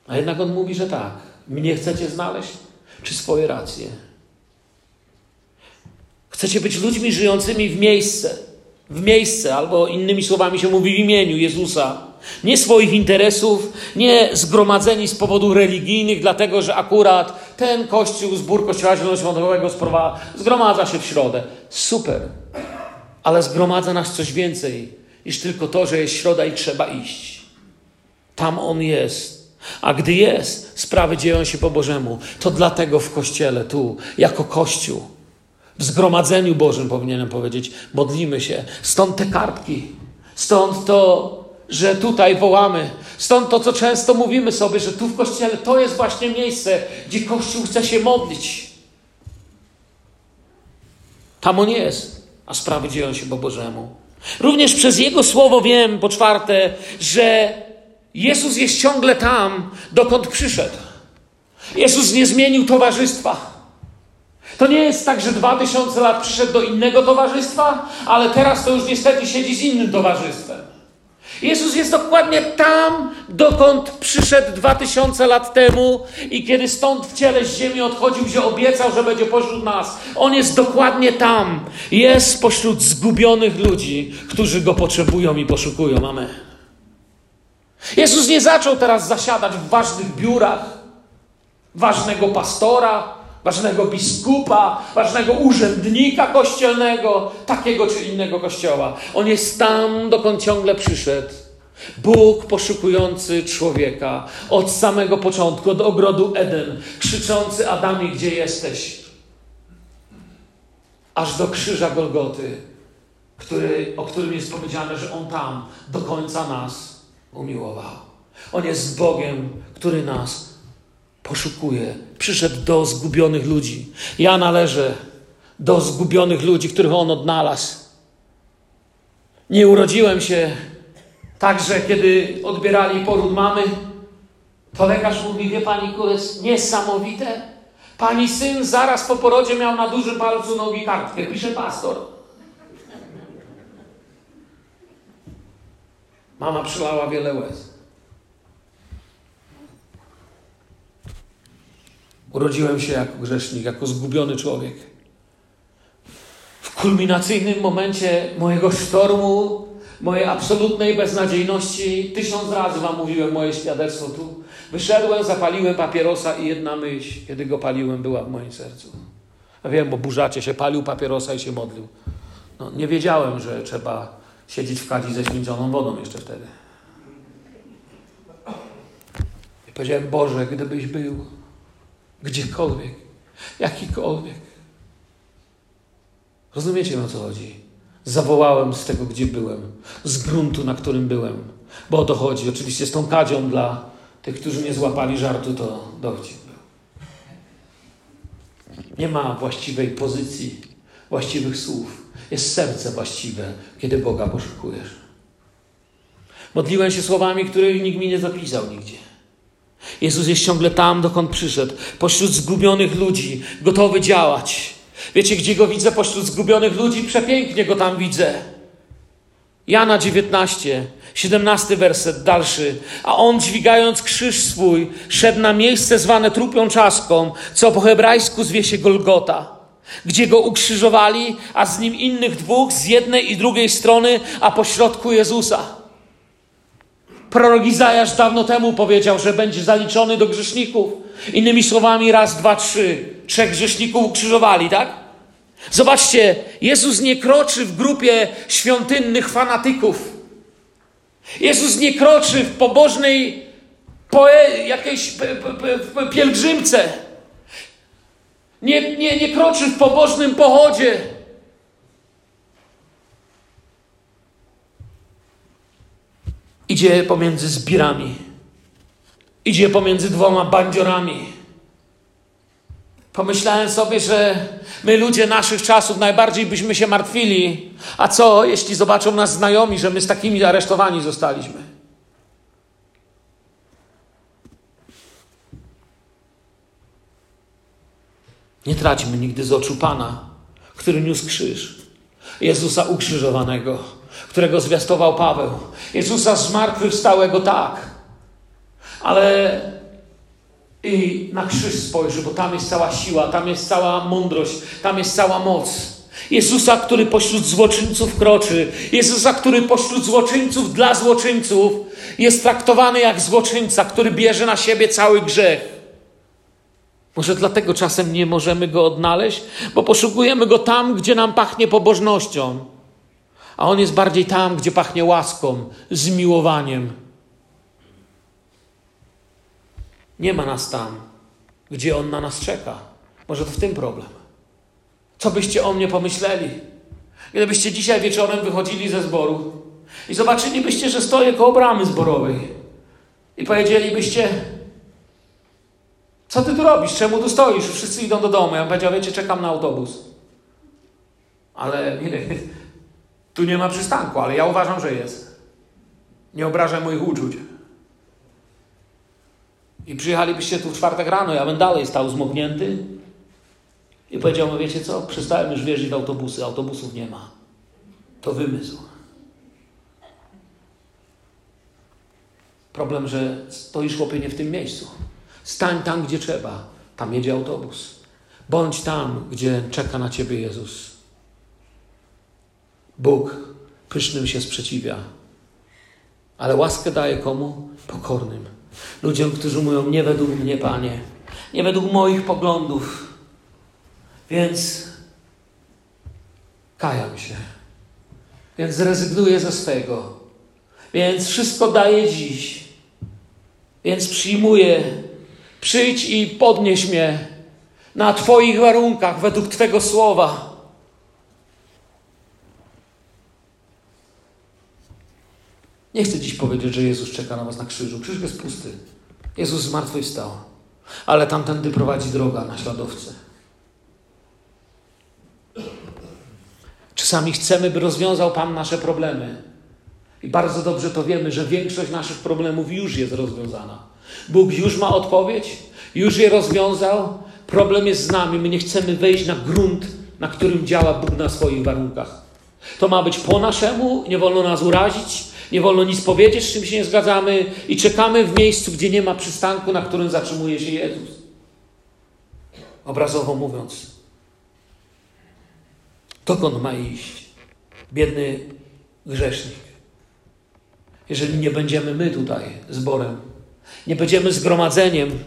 A jednak on mówi, że tak. Mnie chcecie znaleźć, czy swoje racje? Chcecie być ludźmi żyjącymi w miejsce, w miejsce, albo innymi słowami się mówi w imieniu Jezusa. Nie swoich interesów, nie zgromadzeni z powodów religijnych, dlatego że akurat ten kościół, zbór Kościoła Zielonoświątkowego zgromadza się w środę. Super. Ale zgromadza nas coś więcej niż tylko to, że jest środa i trzeba iść. Tam On jest. A gdy jest, sprawy dzieją się po Bożemu. To dlatego w Kościele, tu, jako Kościół, w zgromadzeniu Bożym powinienem powiedzieć, modlimy się. Stąd te kartki, stąd to, że tutaj wołamy, stąd to, co często mówimy sobie, że tu w Kościele to jest właśnie miejsce, gdzie Kościół chce się modlić. Tam on jest, a sprawy dzieją się po Bożemu. Również przez Jego słowo wiem, po czwarte, że Jezus jest ciągle tam, dokąd przyszedł. Jezus nie zmienił towarzystwa. To nie jest tak, że dwa tysiące lat przyszedł do innego towarzystwa, ale teraz to już niestety siedzi z innym towarzystwem. Jezus jest dokładnie tam, dokąd przyszedł dwa tysiące lat temu i kiedy stąd w ciele z ziemi odchodził, gdzie obiecał, że będzie pośród nas. On jest dokładnie tam. Jest pośród zgubionych ludzi, którzy Go potrzebują i poszukują. Amen. Jezus nie zaczął teraz zasiadać w ważnych biurach, ważnego pastora, ważnego biskupa, ważnego urzędnika kościelnego, takiego czy innego kościoła. On jest tam, dokąd ciągle przyszedł. Bóg poszukujący człowieka od samego początku, od ogrodu Eden, krzyczący Adamie, gdzie jesteś? Aż do krzyża Golgoty, który, o którym jest powiedziane, że On tam do końca nas umiłował. On jest Bogiem, który nas poszukuje. Przyszedł do zgubionych ludzi. Ja należę do zgubionych ludzi, których on odnalazł. Nie urodziłem się tak, że kiedy odbierali poród mamy, to lekarz mówi, wie pani, jest niesamowite. Pani syn zaraz po porodzie miał na dużym palcu nogi kartkę. Pisze pastor. Mama przylała wiele łez. Urodziłem się jako grzesznik, jako zgubiony człowiek. W kulminacyjnym momencie mojego sztormu, mojej absolutnej beznadziejności, tysiąc razy Wam mówiłem moje świadectwo tu. Wyszedłem, zapaliłem papierosa i jedna myśl, kiedy go paliłem, była w moim sercu. Ja wiem, bo burzacie się palił papierosa i się modlił. No, nie wiedziałem, że trzeba siedzieć w kadzi ze święconą wodą jeszcze wtedy. I powiedziałem, Boże, gdybyś był Gdziekolwiek, jakikolwiek. Rozumiecie o co chodzi? Zawołałem z tego, gdzie byłem, z gruntu, na którym byłem, bo o to chodzi. Oczywiście z tą kadzią dla tych, którzy nie złapali żartu, to dowcip był. Nie ma właściwej pozycji, właściwych słów. Jest serce właściwe, kiedy Boga poszukujesz. Modliłem się słowami, których nikt mi nie zapisał nigdzie. Jezus jest ciągle tam, dokąd przyszedł, pośród zgubionych ludzi, gotowy działać. Wiecie, gdzie go widzę pośród zgubionych ludzi? Przepięknie go tam widzę. Jana 19, 17 werset, dalszy. A on, dźwigając krzyż swój, szedł na miejsce zwane trupią czaską, co po hebrajsku zwie się Golgota, gdzie go ukrzyżowali, a z nim innych dwóch z jednej i drugiej strony, a po środku Jezusa. Prorok Izajasz dawno temu powiedział, że będzie zaliczony do grzeszników. Innymi słowami, raz, dwa, trzy. Trzech grzeszników ukrzyżowali, tak? Zobaczcie, Jezus nie kroczy w grupie świątynnych fanatyków. Jezus nie kroczy w pobożnej poe- jakiejś pielgrzymce. Nie, nie, nie kroczy w pobożnym pochodzie. Idzie pomiędzy zbirami. Idzie pomiędzy dwoma bandziorami. Pomyślałem sobie, że my ludzie naszych czasów najbardziej byśmy się martwili. A co, jeśli zobaczą nas znajomi, że my z takimi aresztowani zostaliśmy? Nie traćmy nigdy z oczu Pana, który niósł krzyż. Jezusa ukrzyżowanego, którego zwiastował Paweł. Jezusa zmartwychwstałego tak, ale i na krzyż spojrzy, bo tam jest cała siła, tam jest cała mądrość, tam jest cała moc. Jezusa, który pośród złoczyńców kroczy, Jezusa, który pośród złoczyńców dla złoczyńców jest traktowany jak złoczyńca, który bierze na siebie cały grzech. Może dlatego czasem nie możemy go odnaleźć, bo poszukujemy go tam, gdzie nam pachnie pobożnością, a on jest bardziej tam, gdzie pachnie łaską, zmiłowaniem. Nie ma nas tam, gdzie On na nas czeka. Może to w tym problem. Co byście o mnie pomyśleli? Gdybyście dzisiaj wieczorem wychodzili ze zboru i zobaczylibyście, że stoję koło bramy zborowej i powiedzielibyście, co ty tu robisz? Czemu tu stoisz? Wszyscy idą do domu. Ja bym powiedział, wiecie, czekam na autobus. Ale nie, tu nie ma przystanku, ale ja uważam, że jest. Nie obrażam moich uczuć. I przyjechalibyście tu w czwartek rano, ja bym dalej stał zmoknięty i powiedział, wiecie co, przestałem już wierzyć w autobusy, autobusów nie ma. To wymysł. Problem, że stoisz chłopie nie w tym miejscu. Stań tam, gdzie trzeba. Tam jedzie autobus. Bądź tam, gdzie czeka na ciebie Jezus. Bóg pysznym się sprzeciwia, ale łaskę daje komu? Pokornym. Ludziom, którzy mówią, nie według mnie, Panie, nie według moich poglądów. Więc kajam się. Więc zrezygnuję ze swego. Więc wszystko daję dziś. Więc przyjmuję. Przyjdź i podnieś mnie na Twoich warunkach, według Twego słowa. Nie chcę dziś powiedzieć, że Jezus czeka na was na krzyżu. Krzyż jest pusty. Jezus zmartwychwstał. Ale tamtędy prowadzi droga na śladowce. Czasami chcemy, by rozwiązał Pan nasze problemy. I bardzo dobrze to wiemy, że większość naszych problemów już jest rozwiązana. Bóg już ma odpowiedź, już je rozwiązał. Problem jest z nami. My nie chcemy wejść na grunt, na którym działa Bóg na swoich warunkach. To ma być po naszemu, nie wolno nas urazić, nie wolno nic powiedzieć, z czym się nie zgadzamy i czekamy w miejscu, gdzie nie ma przystanku, na którym zatrzymuje się Jezus. Obrazowo mówiąc. Dokąd ma iść biedny grzesznik? Jeżeli nie będziemy my tutaj zborem, nie będziemy zgromadzeniem,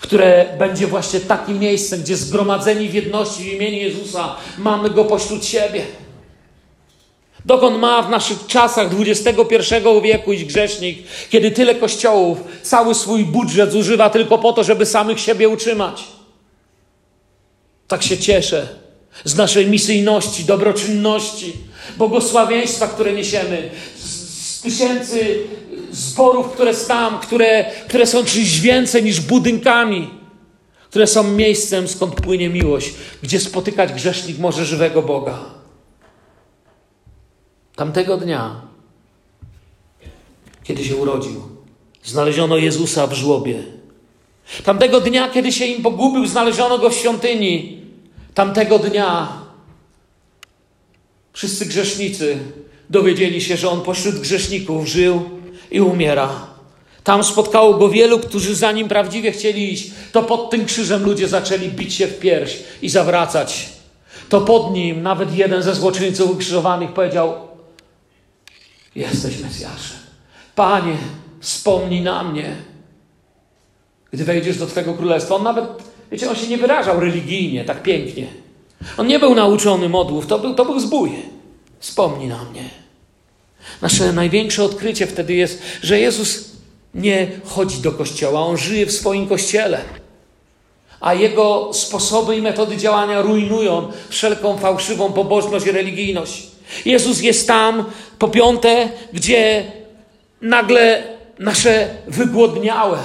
które będzie właśnie takim miejscem, gdzie zgromadzeni w jedności w imieniu Jezusa mamy Go pośród siebie. Dokąd ma w naszych czasach XXI wieku iść grzesznik, kiedy tyle kościołów cały swój budżet zużywa tylko po to, żeby samych siebie utrzymać? Tak się cieszę z naszej misyjności, dobroczynności, błogosławieństwa, które niesiemy, z, tysięcy zborów, które tam, które, które są czymś więcej niż budynkami, które są miejscem, skąd płynie miłość, gdzie spotykać grzesznik może żywego Boga. Tamtego dnia, kiedy się urodził, znaleziono Jezusa w żłobie, Tamtego dnia, kiedy się im pogubił, znaleziono go w świątyni. Tamtego dnia wszyscy grzesznicy dowiedzieli się, że on pośród grzeszników żył i umiera. Tam spotkało go wielu, którzy za nim prawdziwie chcieli iść. To pod tym krzyżem ludzie zaczęli bić się w pierś i zawracać. To pod nim nawet jeden ze złoczyńców ukrzyżowanych powiedział: Jesteś Mesjaszem. Panie, wspomnij na mnie, gdy wejdziesz do Twojego królestwa. On nawet, wiecie, on się nie wyrażał religijnie, tak pięknie. On nie był nauczony modłów, to był, to był zbój. Wspomnij na mnie. Nasze największe odkrycie wtedy jest, że Jezus nie chodzi do kościoła, on żyje w swoim kościele. A jego sposoby i metody działania rujnują wszelką fałszywą pobożność i religijność. Jezus jest tam, po piąte, gdzie nagle nasze wygłodniałe,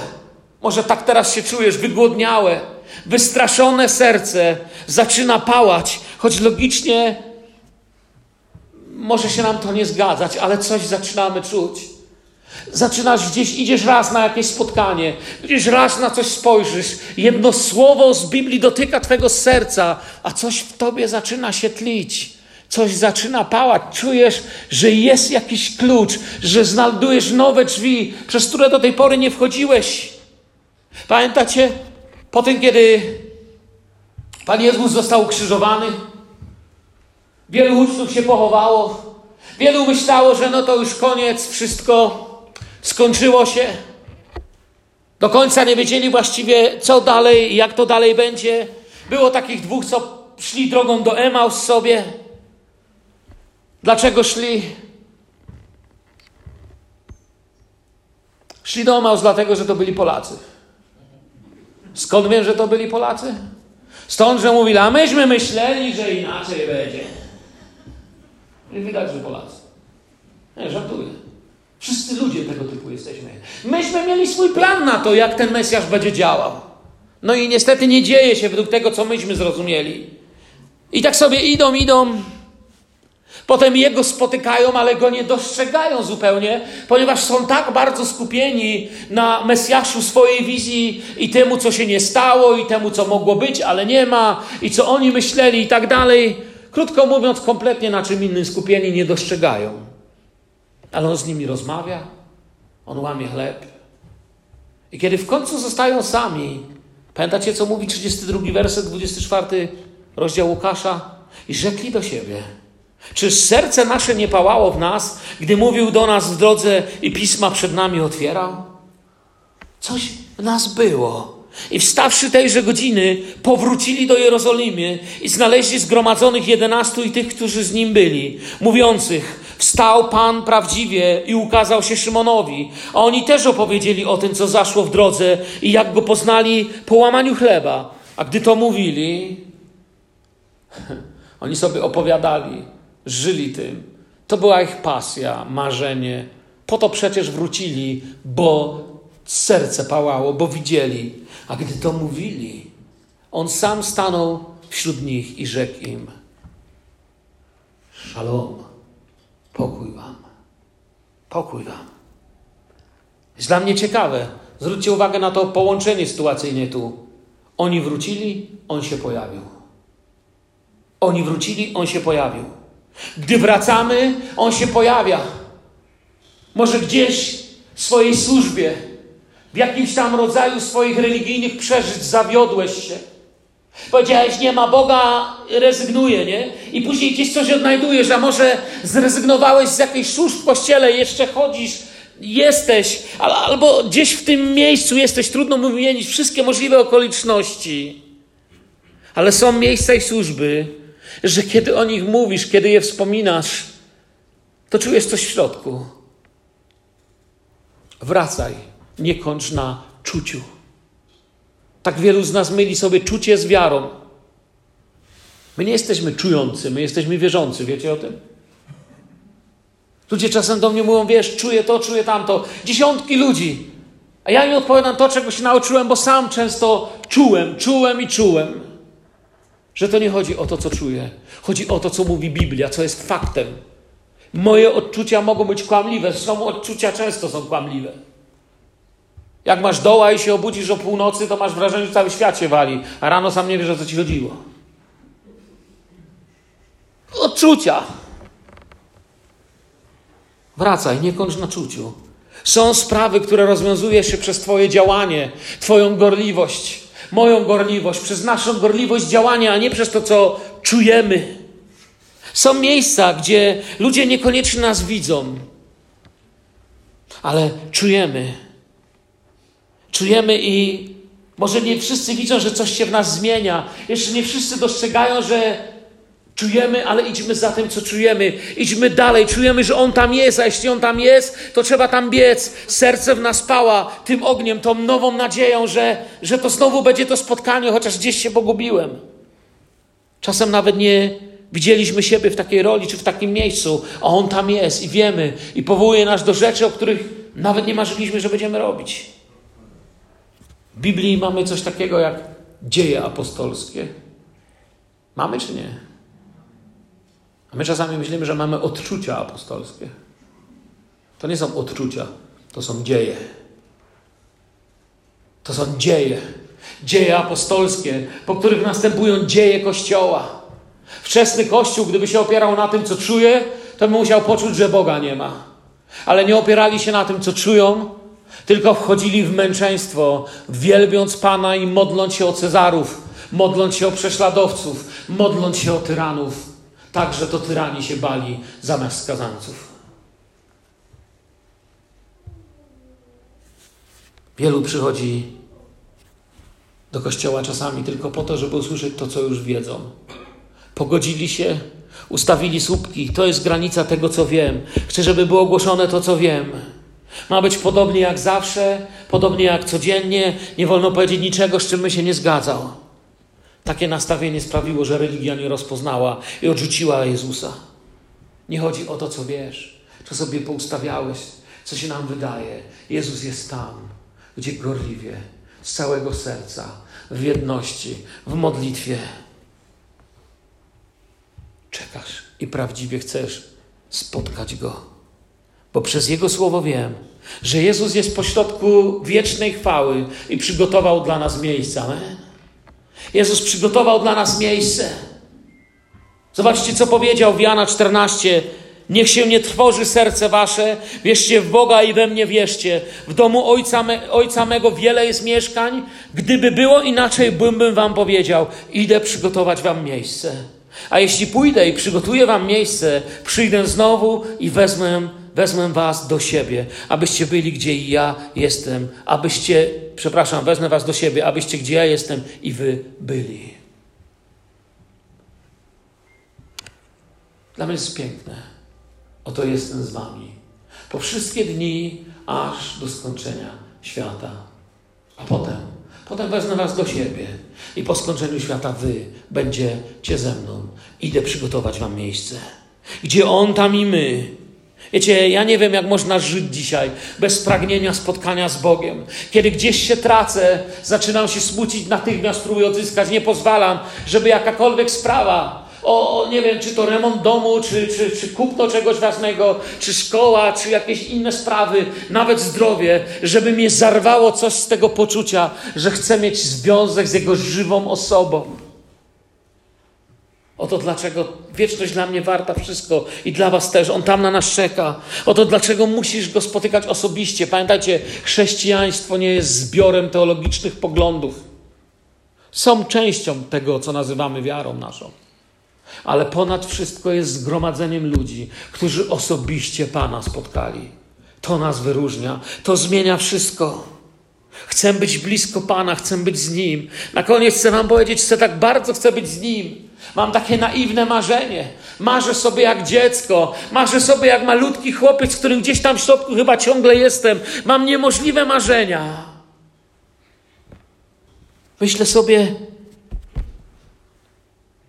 może tak teraz się czujesz, wygłodniałe, wystraszone serce zaczyna pałać, choć logicznie może się nam to nie zgadzać, ale coś zaczynamy czuć. Zaczynasz gdzieś, idziesz raz na jakieś spotkanie, gdzieś raz na coś spojrzysz, jedno słowo z Biblii dotyka Twego serca, a coś w Tobie zaczyna się tlić, coś zaczyna pałać. Czujesz, że jest jakiś klucz, że znajdujesz nowe drzwi, przez które do tej pory nie wchodziłeś. Pamiętacie, po tym, kiedy Pan Jezus został ukrzyżowany, wielu uczniów się pochowało, wielu myślało, że no to już koniec, wszystko skończyło się. Do końca nie wiedzieli właściwie, co dalej, jak to dalej będzie. Było takich dwóch, co szli drogą do Emaus sobie. Dlaczego szli? Szli do Emaus dlatego, że to byli Polacy. Skąd wiem, że to byli Polacy? Stąd, że mówili, a myśmy myśleli, że inaczej będzie. I widać, że Polacy. Nie, żartuję. Wszyscy ludzie tego typu jesteśmy. Myśmy mieli swój plan na to, jak ten Mesjasz będzie działał. No i niestety nie dzieje się według tego, co myśmy zrozumieli. I tak sobie idą, idą. Potem Jego spotykają, ale Go nie dostrzegają zupełnie, ponieważ są tak bardzo skupieni na Mesjaszu swojej wizji i temu, co się nie stało, i temu, co mogło być, ale nie ma, i co oni myśleli i tak dalej. Krótko mówiąc, kompletnie na czym innym skupieni nie dostrzegają. Ale On z nimi rozmawia, On łamie chleb. I kiedy w końcu zostają sami, pamiętacie, co mówi 32 werset, 24 rozdział Łukasza? I rzekli do siebie – Czyż serce nasze nie pałało w nas, gdy mówił do nas w drodze i pisma przed nami otwierał? Coś w nas było. I wstawszy tejże godziny, powrócili do Jerozolimy i znaleźli zgromadzonych jedenastu i tych, którzy z nim byli, mówiących: Wstał Pan prawdziwie i ukazał się Szymonowi. A oni też opowiedzieli o tym, co zaszło w drodze i jak go poznali po łamaniu chleba. A gdy to mówili, [laughs] oni sobie opowiadali żyli tym. To była ich pasja, marzenie. Po to przecież wrócili, bo serce pałało, bo widzieli. A gdy to mówili, on sam stanął wśród nich i rzekł im: Szalom, pokój wam, pokój wam. Jest dla mnie ciekawe. Zwróćcie uwagę na to połączenie sytuacyjne tu. Oni wrócili, on się pojawił. Oni wrócili, on się pojawił. Gdy wracamy, On się pojawia. Może gdzieś w swojej służbie, w jakimś tam rodzaju swoich religijnych przeżyć zawiodłeś się. Powiedziałeś, nie ma Boga, rezygnuję, nie? I później gdzieś coś odnajdujesz, a może zrezygnowałeś z jakiejś służb w kościele, jeszcze chodzisz, jesteś, albo gdzieś w tym miejscu jesteś, trudno mu wymienić wszystkie możliwe okoliczności. Ale są miejsca i służby, że kiedy o nich mówisz, kiedy je wspominasz, to czujesz coś w środku. Wracaj, nie kończ na czuciu. Tak wielu z nas myli sobie czucie z wiarą. My nie jesteśmy czujący, my jesteśmy wierzący, wiecie o tym? Ludzie czasem do mnie mówią, wiesz, czuję to, czuję tamto. Dziesiątki ludzi. A ja im odpowiadam to, czego się nauczyłem, bo sam często czułem, czułem i czułem że to nie chodzi o to, co czuję. Chodzi o to, co mówi Biblia, co jest faktem. Moje odczucia mogą być kłamliwe, zresztą odczucia często są kłamliwe. Jak masz doła i się obudzisz o północy, to masz wrażenie, że cały świat się wali, a rano sam nie wiesz, o co ci chodziło. Odczucia. Wracaj, nie kończ na czuciu. Są sprawy, które rozwiązuje się przez Twoje działanie, Twoją gorliwość, moją gorliwość, przez naszą gorliwość działania, a nie przez to, co czujemy. Są miejsca, gdzie ludzie niekoniecznie nas widzą, ale czujemy. Czujemy i może nie wszyscy widzą, że coś się w nas zmienia. Jeszcze nie wszyscy dostrzegają, że czujemy, ale idźmy za tym, co czujemy. Idźmy dalej. Czujemy, że On tam jest, a jeśli On tam jest, to trzeba tam biec. Serce w nas pała tym ogniem, tą nową nadzieją, że, że to znowu będzie to spotkanie, chociaż gdzieś się pogubiłem. Czasem nawet nie widzieliśmy siebie w takiej roli czy w takim miejscu, a On tam jest i wiemy i powołuje nas do rzeczy, o których nawet nie marzyliśmy, że będziemy robić. W Biblii mamy coś takiego jak dzieje apostolskie. Mamy czy nie? My czasami myślimy, że mamy odczucia apostolskie. To nie są odczucia, to są dzieje. To są dzieje. Dzieje apostolskie, po których następują dzieje Kościoła. Wczesny Kościół, gdyby się opierał na tym, co czuje, to by musiał poczuć, że Boga nie ma. Ale nie opierali się na tym, co czują, tylko wchodzili w męczeństwo, wielbiąc Pana i modląc się o Cezarów, modląc się o prześladowców, modląc się o tyranów. Także to tyrani się bali zamiast skazańców. Wielu przychodzi do kościoła czasami tylko po to, żeby usłyszeć to, co już wiedzą. Pogodzili się, ustawili słupki. To jest granica tego, co wiem. Chcę, żeby było ogłoszone to, co wiem. Ma być podobnie jak zawsze, podobnie jak codziennie. Nie wolno powiedzieć niczego, z czym my się nie zgadzał. Takie nastawienie sprawiło, że religia nie rozpoznała i odrzuciła Jezusa. Nie chodzi o to, co wiesz, co sobie poustawiałeś, co się nam wydaje. Jezus jest tam, gdzie gorliwie, z całego serca, w jedności, w modlitwie czekasz i prawdziwie chcesz spotkać Go. Bo przez Jego słowo wiem, że Jezus jest pośrodku wiecznej chwały i przygotował dla nas miejsce. Amen. Jezus przygotował dla nas miejsce. Zobaczcie, co powiedział w Jana 14. Niech się nie trwoży serce wasze, wierzcie w Boga i we mnie wierzcie. W domu ojca, me, ojca mego wiele jest mieszkań. Gdyby było inaczej, bym, wam powiedział, idę przygotować wam miejsce. A jeśli pójdę i przygotuję wam miejsce, przyjdę znowu i wezmę, wezmę was do siebie, abyście byli, gdzie i ja jestem, abyście, przepraszam, wezmę was do siebie, abyście, gdzie ja jestem i wy byli. Dla mnie jest piękne. Oto jestem z wami. Po wszystkie dni, aż do skończenia świata. A potem Potem wezmę was do siebie i po skończeniu świata wy będziecie ze mną. Idę przygotować wam miejsce. Gdzie On, tam i my. Wiecie, ja nie wiem, jak można żyć dzisiaj bez pragnienia spotkania z Bogiem. Kiedy gdzieś się tracę, zaczynam się smucić, natychmiast próbuję odzyskać. Nie pozwalam, żeby jakakolwiek sprawa o, nie wiem, czy to remont domu, czy, czy, czy kupno czegoś ważnego, czy szkoła, czy jakieś inne sprawy, nawet zdrowie, żeby mnie zarwało coś z tego poczucia, że chcę mieć związek z Jego żywą osobą. Oto dlaczego wieczność dla mnie warta wszystko i dla Was też. On tam na nas czeka. Oto dlaczego musisz go spotykać osobiście. Pamiętajcie, chrześcijaństwo nie jest zbiorem teologicznych poglądów. Są częścią tego, co nazywamy wiarą naszą ale ponad wszystko jest zgromadzeniem ludzi, którzy osobiście Pana spotkali. To nas wyróżnia, to zmienia wszystko. Chcę być blisko Pana, chcę być z Nim. Na koniec chcę Wam powiedzieć, że tak bardzo chcę być z Nim. Mam takie naiwne marzenie. Marzę sobie jak dziecko, marzę sobie jak malutki chłopiec, którym gdzieś tam w środku chyba ciągle jestem. Mam niemożliwe marzenia. Myślę sobie,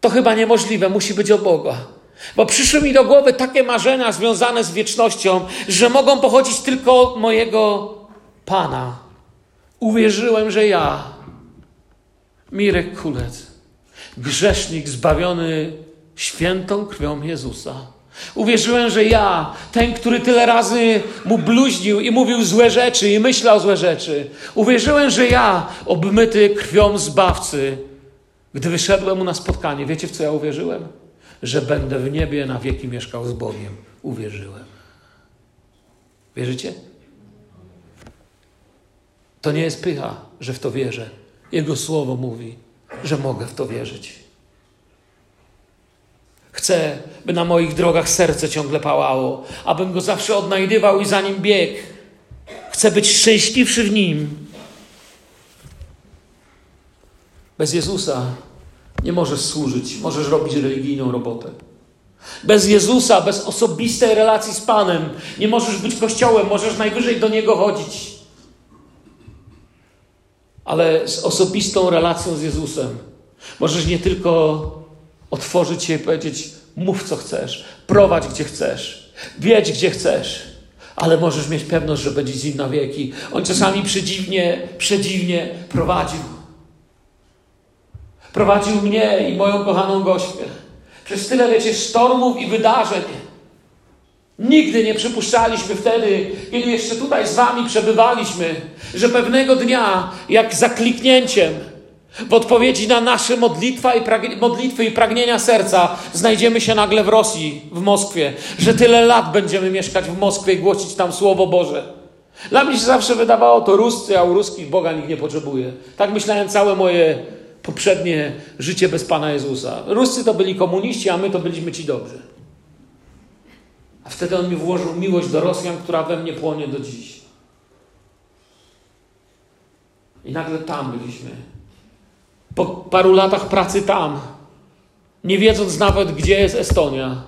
to chyba niemożliwe, musi być od Boga. Bo przyszły mi do głowy takie marzenia związane z wiecznością, że mogą pochodzić tylko od mojego Pana. Uwierzyłem, że ja, Mirek Kulec, grzesznik zbawiony świętą krwią Jezusa, Uwierzyłem, że ja, ten, który tyle razy mu bluźnił i mówił złe rzeczy i myślał złe rzeczy, uwierzyłem, że ja, obmyty krwią zbawcy, gdy wyszedłem mu na spotkanie, wiecie w co ja uwierzyłem? Że będę w niebie na wieki mieszkał z Bogiem. Uwierzyłem. Wierzycie? To nie jest pycha, że w to wierzę. Jego słowo mówi, że mogę w to wierzyć. Chcę, by na moich drogach serce ciągle pałało, abym go zawsze odnajdywał i za nim biegł. Chcę być szczęśliwszy w nim. Bez Jezusa nie możesz służyć, możesz robić religijną robotę. Bez Jezusa, bez osobistej relacji z Panem nie możesz być kościołem, możesz najwyżej do Niego chodzić. Ale z osobistą relacją z Jezusem możesz nie tylko otworzyć się i powiedzieć: mów co chcesz, prowadź gdzie chcesz, wiedź gdzie chcesz, ale możesz mieć pewność, że będzie z na wieki. On czasami przedziwnie, przedziwnie prowadził. Prowadził mnie i moją kochaną gośkę. Przez tyle, wiecie, sztormów i wydarzeń. Nigdy nie przypuszczaliśmy wtedy, kiedy jeszcze tutaj z Wami przebywaliśmy, że pewnego dnia, jak zakliknięciem, w odpowiedzi na nasze modlitwa i modlitwy i pragnienia serca znajdziemy się nagle w Rosji, w Moskwie, że tyle lat będziemy mieszkać w Moskwie i głosić tam Słowo Boże. Dla mnie się zawsze wydawało to Ruscy, a u ruskich Boga nikt nie potrzebuje. Tak myślałem całe moje poprzednie życie bez Pana Jezusa. Ruscy to byli komuniści, a my to byliśmy ci dobrzy. A wtedy On mi włożył miłość do Rosjan, która we mnie płonie do dziś. I nagle tam byliśmy. Po paru latach pracy tam, nie wiedząc nawet, gdzie jest Estonia,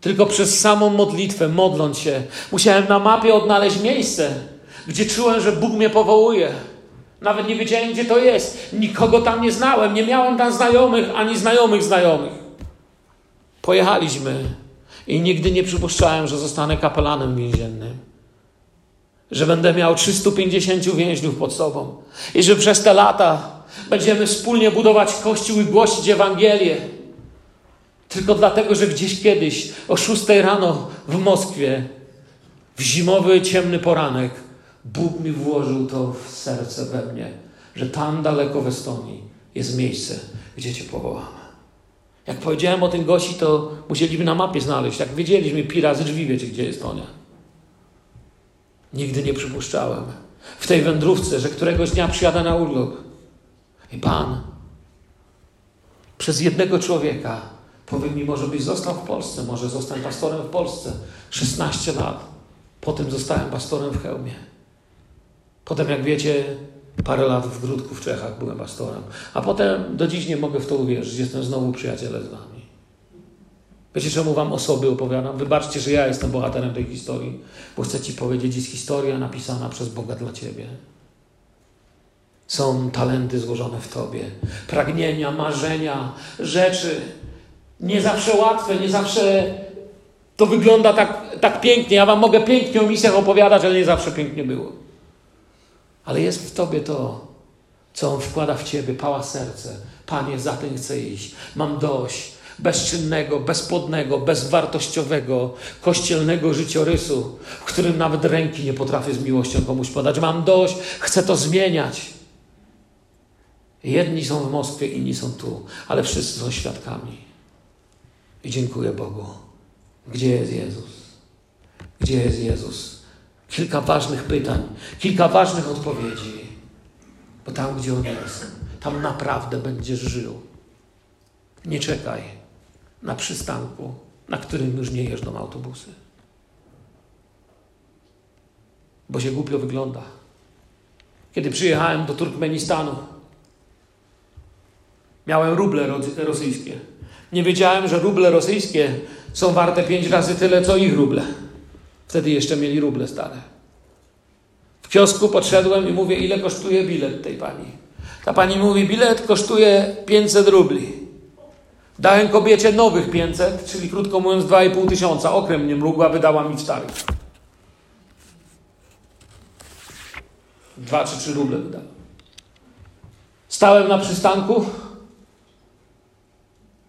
tylko przez samą modlitwę, modląc się, musiałem na mapie odnaleźć miejsce, gdzie czułem, że Bóg mnie powołuje. Nawet nie wiedziałem, gdzie to jest. Nikogo tam nie znałem. Nie miałem tam znajomych, ani znajomych znajomych. Pojechaliśmy i nigdy nie przypuszczałem, że zostanę kapelanem więziennym. Że będę miał 350 więźniów pod sobą. I że przez te lata będziemy wspólnie budować kościół i głosić Ewangelię. Tylko dlatego, że gdzieś kiedyś o 6 rano w Moskwie, w zimowy, ciemny poranek, Bóg mi włożył to w serce we mnie, że tam daleko w Estonii jest miejsce, gdzie Cię powołamy. Jak powiedziałem o tym gości, to musieliśmy na mapie znaleźć. Jak wiedzieliśmy, pi razy drzwi wiecie, gdzie jest Estonia. Nigdy nie przypuszczałem w tej wędrówce, że któregoś dnia przyjadę na urlop. I Pan przez jednego człowieka powie mi, może byś został w Polsce, może zostałem pastorem w Polsce. 16 lat. Potem zostałem pastorem w Chełmie. Potem, jak wiecie, parę lat w Grudku w Czechach byłem pastorem. A potem do dziś nie mogę w to uwierzyć. Jestem znowu przyjacielem z wami. Wiecie, czemu wam osoby opowiadam? Wybaczcie, że ja jestem bohaterem tej historii, bo chcę ci powiedzieć, jest historia napisana przez Boga dla ciebie. Są talenty złożone w tobie, pragnienia, marzenia, rzeczy. Nie zawsze łatwe, nie zawsze to wygląda tak, tak pięknie. Ja wam mogę pięknie o misjach opowiadać, ale nie zawsze pięknie było. Ale jest w tobie to, co On wkłada w ciebie, pała serce. Panie, za tym chcę iść. Mam dość bezczynnego, bezpłodnego, bezwartościowego, kościelnego życiorysu, w którym nawet ręki nie potrafię z miłością komuś podać. Mam dość, chcę to zmieniać. Jedni są w Moskwie, inni są tu, ale wszyscy są świadkami. I dziękuję Bogu. Gdzie jest Jezus? Gdzie jest Jezus? Kilka ważnych pytań, kilka ważnych odpowiedzi. Bo tam, gdzie On jest, tam naprawdę będziesz żył. Nie czekaj na przystanku, na którym już nie jeżdżą autobusy. Bo się głupio wygląda. Kiedy przyjechałem do Turkmenistanu, miałem ruble rosyjskie. Nie wiedziałem, że ruble rosyjskie są warte pięć razy tyle, co ich ruble. Wtedy jeszcze mieli ruble stare. W kiosku podszedłem i mówię, ile kosztuje bilet tej pani. Ta pani mówi, bilet kosztuje 500 rubli. Dałem kobiecie nowych 500, czyli krótko mówiąc 2,5 tysiąca. Okrem nie mrugła, wydała mi cztery. Dwa czy trzy ruble wydała. Stałem na przystanku.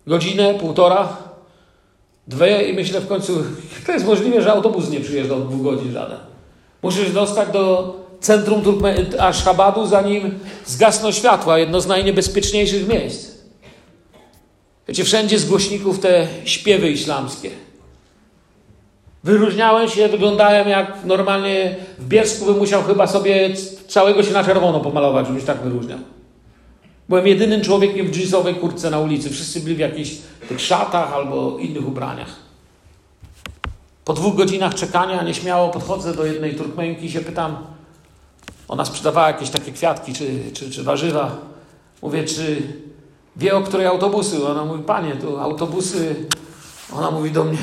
Godzinę, półtora. Dwie i myślę w końcu, to jest możliwe, że autobus nie przyjeżdża od dwóch godzin żaden. Musisz dostać do centrum Ashhabadu, zanim zgasną światła, jedno z najniebezpieczniejszych miejsc. Wiecie, wszędzie z głośników te śpiewy islamskie. Wyróżniałem się, wyglądałem jak normalnie w Bielsku bym musiał chyba sobie całego się na czerwono pomalować, żebyś tak wyróżniał. Byłem jedynym człowiekiem w jeansowej kurtce na ulicy. Wszyscy byli w jakichś tych szatach albo innych ubraniach. Po dwóch godzinach czekania nieśmiało podchodzę do jednej Turkmenki i się pytam, ona sprzedawała jakieś takie kwiatki czy, czy, czy warzywa. Mówię, czy wie o której autobusy? Ona mówi, panie, tu autobusy... Ona mówi do mnie,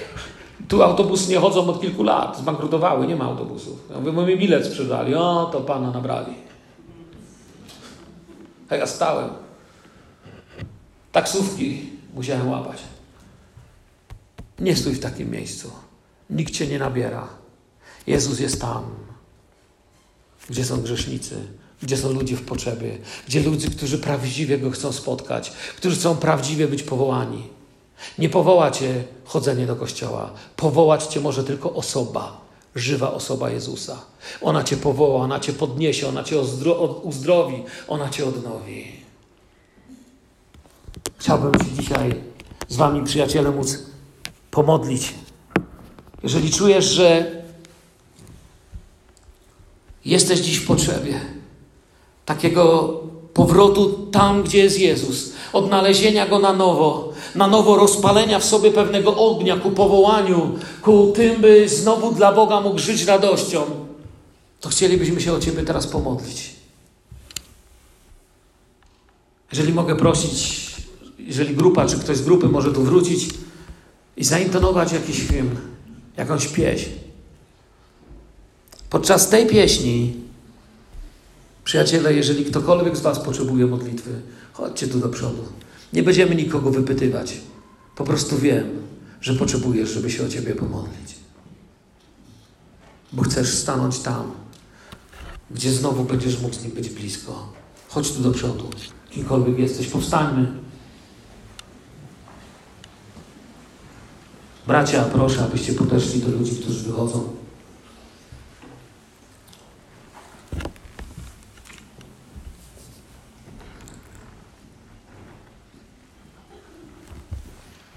[laughs] tu autobusy nie chodzą od kilku lat, zbankrutowały, nie ma autobusów. Ja mówię, my bilet sprzedali. O, to pana nabrali. A ja stałem. Taksówki musiałem łapać. Nie stój w takim miejscu. Nikt cię nie nabiera. Jezus jest tam, gdzie są grzesznicy, gdzie są ludzie w potrzebie, gdzie ludzie, którzy prawdziwie Go chcą spotkać, którzy chcą prawdziwie być powołani. Nie powoła Cię chodzenie do kościoła. Powołać Cię może tylko osoba, żywa osoba Jezusa. Ona Cię powoła, ona Cię podniesie, ona Cię uzdrowi, ona Cię odnowi. Chciałbym się dzisiaj z Wami, przyjaciele, móc pomodlić. Jeżeli czujesz, że jesteś dziś w potrzebie takiego powrotu tam, gdzie jest Jezus, odnalezienia Go na nowo, na nowo rozpalenia w sobie pewnego ognia ku powołaniu, ku tym, by znowu dla Boga mógł żyć radością, to chcielibyśmy się o Ciebie teraz pomodlić. Jeżeli mogę prosić, jeżeli grupa, czy ktoś z grupy może tu wrócić i zaintonować jakiś film, jakąś pieśń. Podczas tej pieśni, przyjaciele, jeżeli ktokolwiek z Was potrzebuje modlitwy, chodźcie tu do przodu. Nie będziemy nikogo wypytywać. Po prostu wiem, że potrzebujesz, żeby się o Ciebie pomodlić. Bo chcesz stanąć tam, gdzie znowu będziesz mógł z Nim być blisko. Chodź tu do przodu. Kimkolwiek jesteś, powstańmy. Bracia, proszę, abyście podeszli do ludzi, którzy wychodzą.